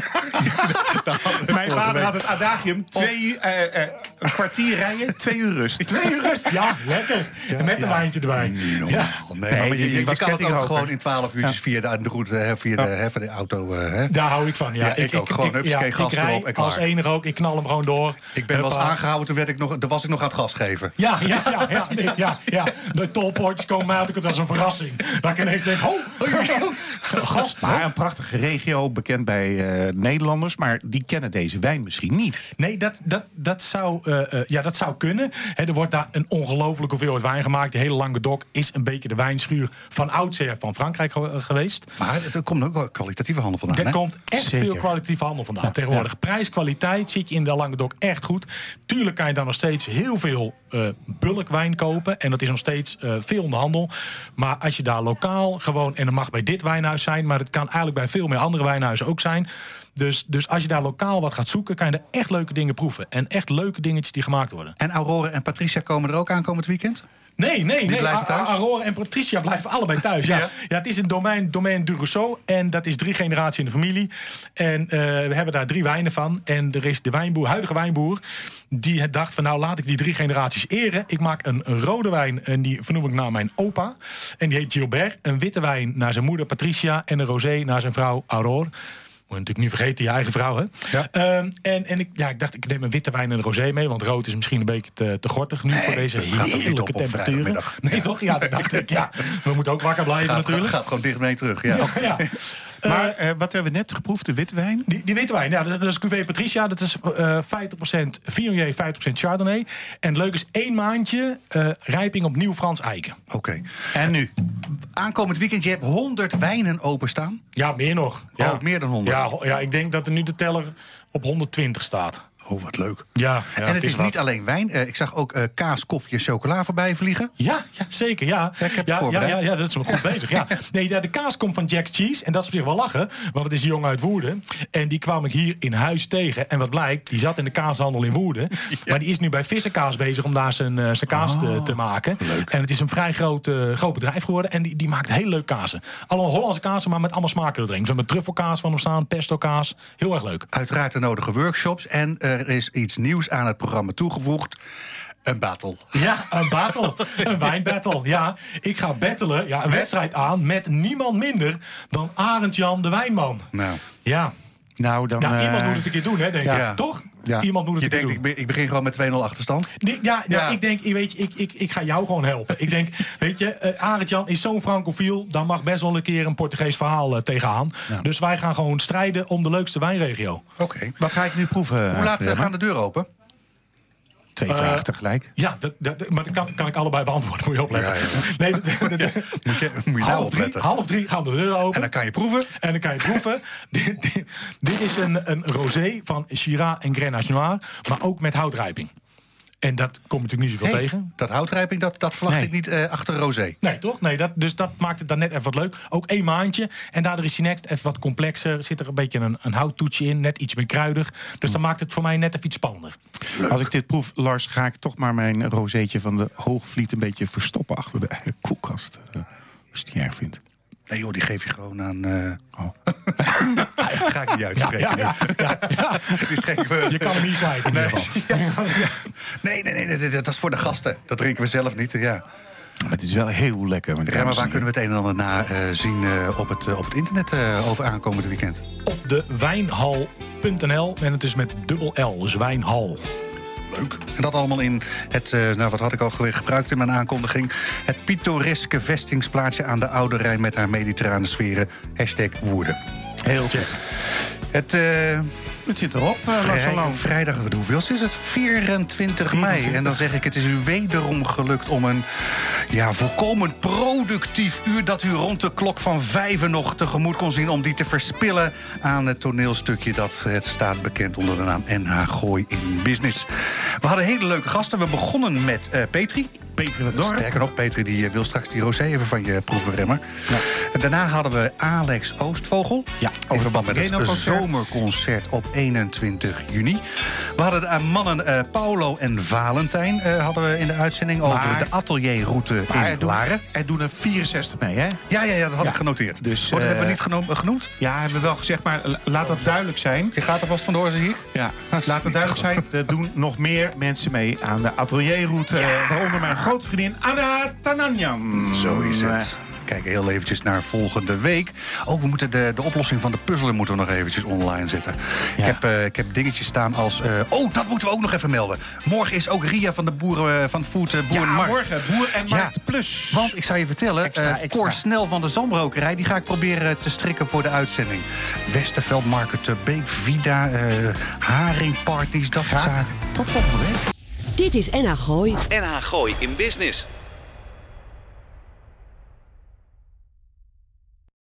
Speaker 3: Mijn vader had het adagium. Twee, eh, een kwartier rijden, twee uur rust.
Speaker 9: Twee uur rust. Ja, lekker. Met een wijntje erbij. Ja.
Speaker 2: Nee, je,
Speaker 3: was
Speaker 2: kan het ook gewoon in 12 anderhalf uurtjes via de, de route, hè, via de, hè, via de auto. eh, hè.
Speaker 9: Daar hou ik van. Ja,
Speaker 2: Ja, ik ook. Gewoon, hupsakee,
Speaker 9: ik
Speaker 2: gas erop en
Speaker 9: als enige ook. Ik knal hem gewoon door.
Speaker 2: Ik ben wel eens aangehouden, toen, werd ik nog, toen was ik nog aan het gas geven.
Speaker 9: Ja, ja, ja, ja, nee, ja, ja. De tolpoortjes komen uit. Het was een verrassing. Dat ik ineens denk, oh, gast.
Speaker 3: Maar een prachtige regio, bekend bij eh, Nederlanders. Maar die kennen deze wijn misschien niet.
Speaker 9: Nee, dat, dat, dat, zou, eh, ja, dat zou kunnen. Hè, er wordt daar een ongelofelijke hoeveelheid wijn gemaakt. De hele Languedoc is een beetje de wijnschuur van oudsher van Frankrijk geweest.
Speaker 2: Maar er komt ook wel kwalitatieve handel vandaan.
Speaker 9: Er
Speaker 2: hè?
Speaker 9: komt echt
Speaker 3: Zeker.
Speaker 9: veel kwalitatieve handel vandaan. Tegenwoordig prijs, kwaliteit zit je in de Languedoc echt goed. Tuurlijk kan je dan nog steeds heel veel eh bulkwijn kopen. En dat is nog steeds eh, veel in de handel. Maar als je daar lokaal gewoon... en dat mag bij dit wijnhuis zijn... maar het kan eigenlijk bij veel meer andere wijnhuizen ook zijn... Dus, dus als je daar lokaal wat gaat zoeken, kan je er echt leuke dingen proeven. En echt leuke dingetjes die gemaakt worden.
Speaker 2: En Aurore en Patricia komen er ook aan komend weekend?
Speaker 9: Nee, nee, nee. Aurora en Patricia blijven allebei thuis. Ja.
Speaker 2: Ja.
Speaker 9: Ja. het is een domein, domein du Rousseau. En dat is drie generaties in de familie. En eh, we hebben daar drie wijnen van. En er is de wijnboer, huidige wijnboer... die het dacht van nou laat ik die drie generaties eren. Ik maak een, een rode wijn en die vernoem ik naar mijn opa. En die heet Gilbert. Een witte wijn naar zijn moeder Patricia. En een rosé naar zijn vrouw Aurore. Je natuurlijk niet vergeten, je eigen vrouw, hè?
Speaker 2: Ja.
Speaker 9: Ehm, en en ik, ja, ik dacht, ik neem een witte wijn en een rosé mee. Want rood is misschien een beetje te, te gortig nu voor deze
Speaker 2: gaat
Speaker 9: heerlijke temperaturen. Nee,
Speaker 2: Ja.
Speaker 9: toch? Ja, dat dacht ik. Ja. We moeten ook wakker blijven
Speaker 2: Gaat,
Speaker 9: natuurlijk.
Speaker 2: gaat gewoon dicht mee terug. Ja.
Speaker 9: Ja.
Speaker 3: Maar eh, wat hebben we net geproefd? De witte wijn?
Speaker 9: Die, die witte wijn, ja, dat is Cuvée Patricia. Dat is eh 50% Viognier, 50% Chardonnay. En het leuke is één maandje eh, rijping op nieuw Frans eiken.
Speaker 2: Oké.
Speaker 3: En nu?
Speaker 2: Aankomend weekend, je hebt 100 wijnen openstaan.
Speaker 9: Ja, meer nog. Ja.
Speaker 2: Oh, meer dan 100.
Speaker 9: Ja, ja, ik denk dat er nu de teller op 120 staat.
Speaker 2: Oh, wat leuk.
Speaker 9: Ja, ja
Speaker 2: en het is
Speaker 9: wat.
Speaker 2: niet alleen wijn. Eh, ik zag ook eh, kaas, koffie en chocola voorbij vliegen.
Speaker 9: Ja, ja, zeker. Ja.
Speaker 2: Ja, ik heb
Speaker 9: ja, ja,
Speaker 2: voorbereid.
Speaker 9: ja, ja, dat is wel goed bezig. Ja. Nee, ja, de kaas komt van Jack's Cheese. En dat is op zich wel lachen, want het is een jongen uit Woerden. En die kwam ik hier in huis tegen. En wat blijkt, die zat in de kaashandel in Woerden. Maar die is nu bij Vissenkaas bezig om daar zijn, eh, zijn kaas te, te maken. En het is een vrij groot, groot bedrijf geworden. En die, die maakt hele leuke kazen. Allemaal Hollandse kazen, maar met allemaal smaken erin. Zo met truffelkaas van hem staan, pesto kaas. Heel erg leuk.
Speaker 2: Uiteraard de nodige workshops. En er is iets nieuws aan het programma toegevoegd. Een battle.
Speaker 9: Ja, een battle. Een wijnbattle. Ja, ik ga battelen. Ja, een wedstrijd aan met niemand minder dan Arend Jan de Wijnman.
Speaker 2: Nou,
Speaker 9: Ja.
Speaker 3: Nou, dan...
Speaker 9: Nou,
Speaker 3: eh,
Speaker 9: iemand moet het een keer doen, hè, denk
Speaker 2: ja.
Speaker 9: ik. Toch?
Speaker 3: Ja.
Speaker 9: Iemand moet het
Speaker 2: je
Speaker 9: een keer
Speaker 2: denkt,
Speaker 9: doen.
Speaker 2: ik, be- ik begin gewoon met 2-0 achterstand.
Speaker 9: Die- ja, ja,
Speaker 2: Ja.
Speaker 9: ik denk, ik weet je, ik, ik, ik ga jou gewoon helpen. Ik denk, weet je, eh Arend Jan is zo'n francofiel... dan mag best wel een keer een Portugees verhaal eh, tegenaan. Dus wij gaan gewoon strijden om de leukste wijnregio.
Speaker 2: Oké.
Speaker 3: Wat ga ik nu proeven?
Speaker 2: Hoe laat eh, gaan de deuren open?
Speaker 3: Twee vragen tegelijk.
Speaker 9: Ja, dat, dat, maar dat kan, kan ik allebei beantwoorden. Moet je opletten.
Speaker 2: Ja, ja.
Speaker 9: Nee, de- de- de-
Speaker 2: Moet je, moet je
Speaker 9: half, drie, half drie gaan de deuren open.
Speaker 2: En dan kan je proeven.
Speaker 9: En dan kan je proeven. dit, dit, dit is een, een rosé van Shiraz en Grenache Noir. Maar ook met houtrijping. En dat komt natuurlijk niet zoveel
Speaker 2: Hey,
Speaker 9: tegen.
Speaker 2: Dat houtrijping, dat, dat verwacht
Speaker 3: Nee.
Speaker 2: ik niet eh, achter rosé.
Speaker 9: Nee, toch? Nee, dat, dus dat maakt het dan net even wat leuk. Ook één maandje. En daardoor is die next even wat complexer. Zit er een beetje een, een houttoetje in. Net iets meer kruidig. Dus dan maakt het voor mij net even iets spannender.
Speaker 3: Als ik dit proef, Lars, ga ik toch maar mijn rozeetje van de Hoogvliet... een beetje verstoppen achter de koelkast. eh, Als je het niet erg vindt.
Speaker 2: Nee joh, die geef je gewoon aan... eh
Speaker 3: Oh.
Speaker 2: Ga ik niet uitspreken.
Speaker 9: Ja, ja, ja.
Speaker 2: Het is geen...
Speaker 9: Je kan hem niet slijten.
Speaker 2: Nee, nee, nee, nee, dat, dat is voor de gasten. Dat drinken we zelf niet. Ja.
Speaker 3: Maar het is wel heel lekker.
Speaker 2: waar kunnen we het een en ander na eh, zien eh, op, het, op het internet eh, over aankomende weekend?
Speaker 9: Op de wijnhal.nl. En het is met dubbel L. Dus wijnhal.
Speaker 2: Leuk. En dat allemaal in het, eh, nou wat had ik al ge- gebruikt in mijn aankondiging... het pittoreske vestingsplaatsje aan de Oude Rijn... met haar mediterrane sferen. Hashtag Woerden.
Speaker 3: Heel goed.
Speaker 2: Het, eh,
Speaker 3: Het zit erop, eh, Lars
Speaker 2: vrijdag, hoeveel is het? 24 mei.
Speaker 3: 24.
Speaker 2: En dan zeg ik, het is u wederom gelukt om een ja, volkomen productief uur... dat u rond de klok van vijven nog tegemoet kon zien... om die te verspillen aan het toneelstukje... dat het staat bekend onder de naam NH Gooi in Business. We hadden hele leuke gasten. We begonnen met eh, Petri.
Speaker 3: Petri van Dorp.
Speaker 2: Sterker nog, Petri die eh, wil straks die rosé even van je proeven, Remmer. Daarna hadden we Alex Oostvogel.
Speaker 3: Ja,
Speaker 2: in
Speaker 3: over
Speaker 2: verband met het zomerconcert op 21 juni. We hadden de eh, mannen eh, Paulo en Valentijn hadden we in de uitzending... over de atelierroute in
Speaker 3: er doen, er doen er 64 mee, hè?
Speaker 2: Ja, ja, ja, dat had
Speaker 3: Ja.
Speaker 2: ik genoteerd.
Speaker 3: Dus,
Speaker 2: Oh, dat hebben we niet geno- eh, genoemd?
Speaker 3: Ja, hebben we wel gezegd, maar la- laat dat duidelijk zijn.
Speaker 2: Je gaat er vast vandoor, zie ik.
Speaker 3: Ja, laat het duidelijk zijn. Er doen nog meer mensen mee aan de atelierroute. eh, Waaronder mijn grote vriendin Anna Tananjan.
Speaker 2: Zo is het. Kijken heel eventjes naar volgende week. Ook we moeten de, de oplossing van de puzzelen moeten we nog eventjes online zetten. Ik, heb, eh, ik heb dingetjes staan als... eh, oh, dat moeten we ook nog even melden. Morgen is ook Ria van de boeren, eh, van Food eh, Boer en
Speaker 3: Ja,
Speaker 2: Markt.
Speaker 3: morgen Boer en Markt Plus.
Speaker 2: Want ik zou je vertellen,
Speaker 3: Extra,
Speaker 2: eh,
Speaker 3: extra.
Speaker 2: Cor Snel van de Zandbrokerij... die ga ik proberen te strikken voor de uitzending. Westerveld Market, Beek, Vida, eh Haringpartners, dat soort zaken.
Speaker 3: Tot volgende week.
Speaker 6: Dit is NH Gooi.
Speaker 1: NH Gooi in Business.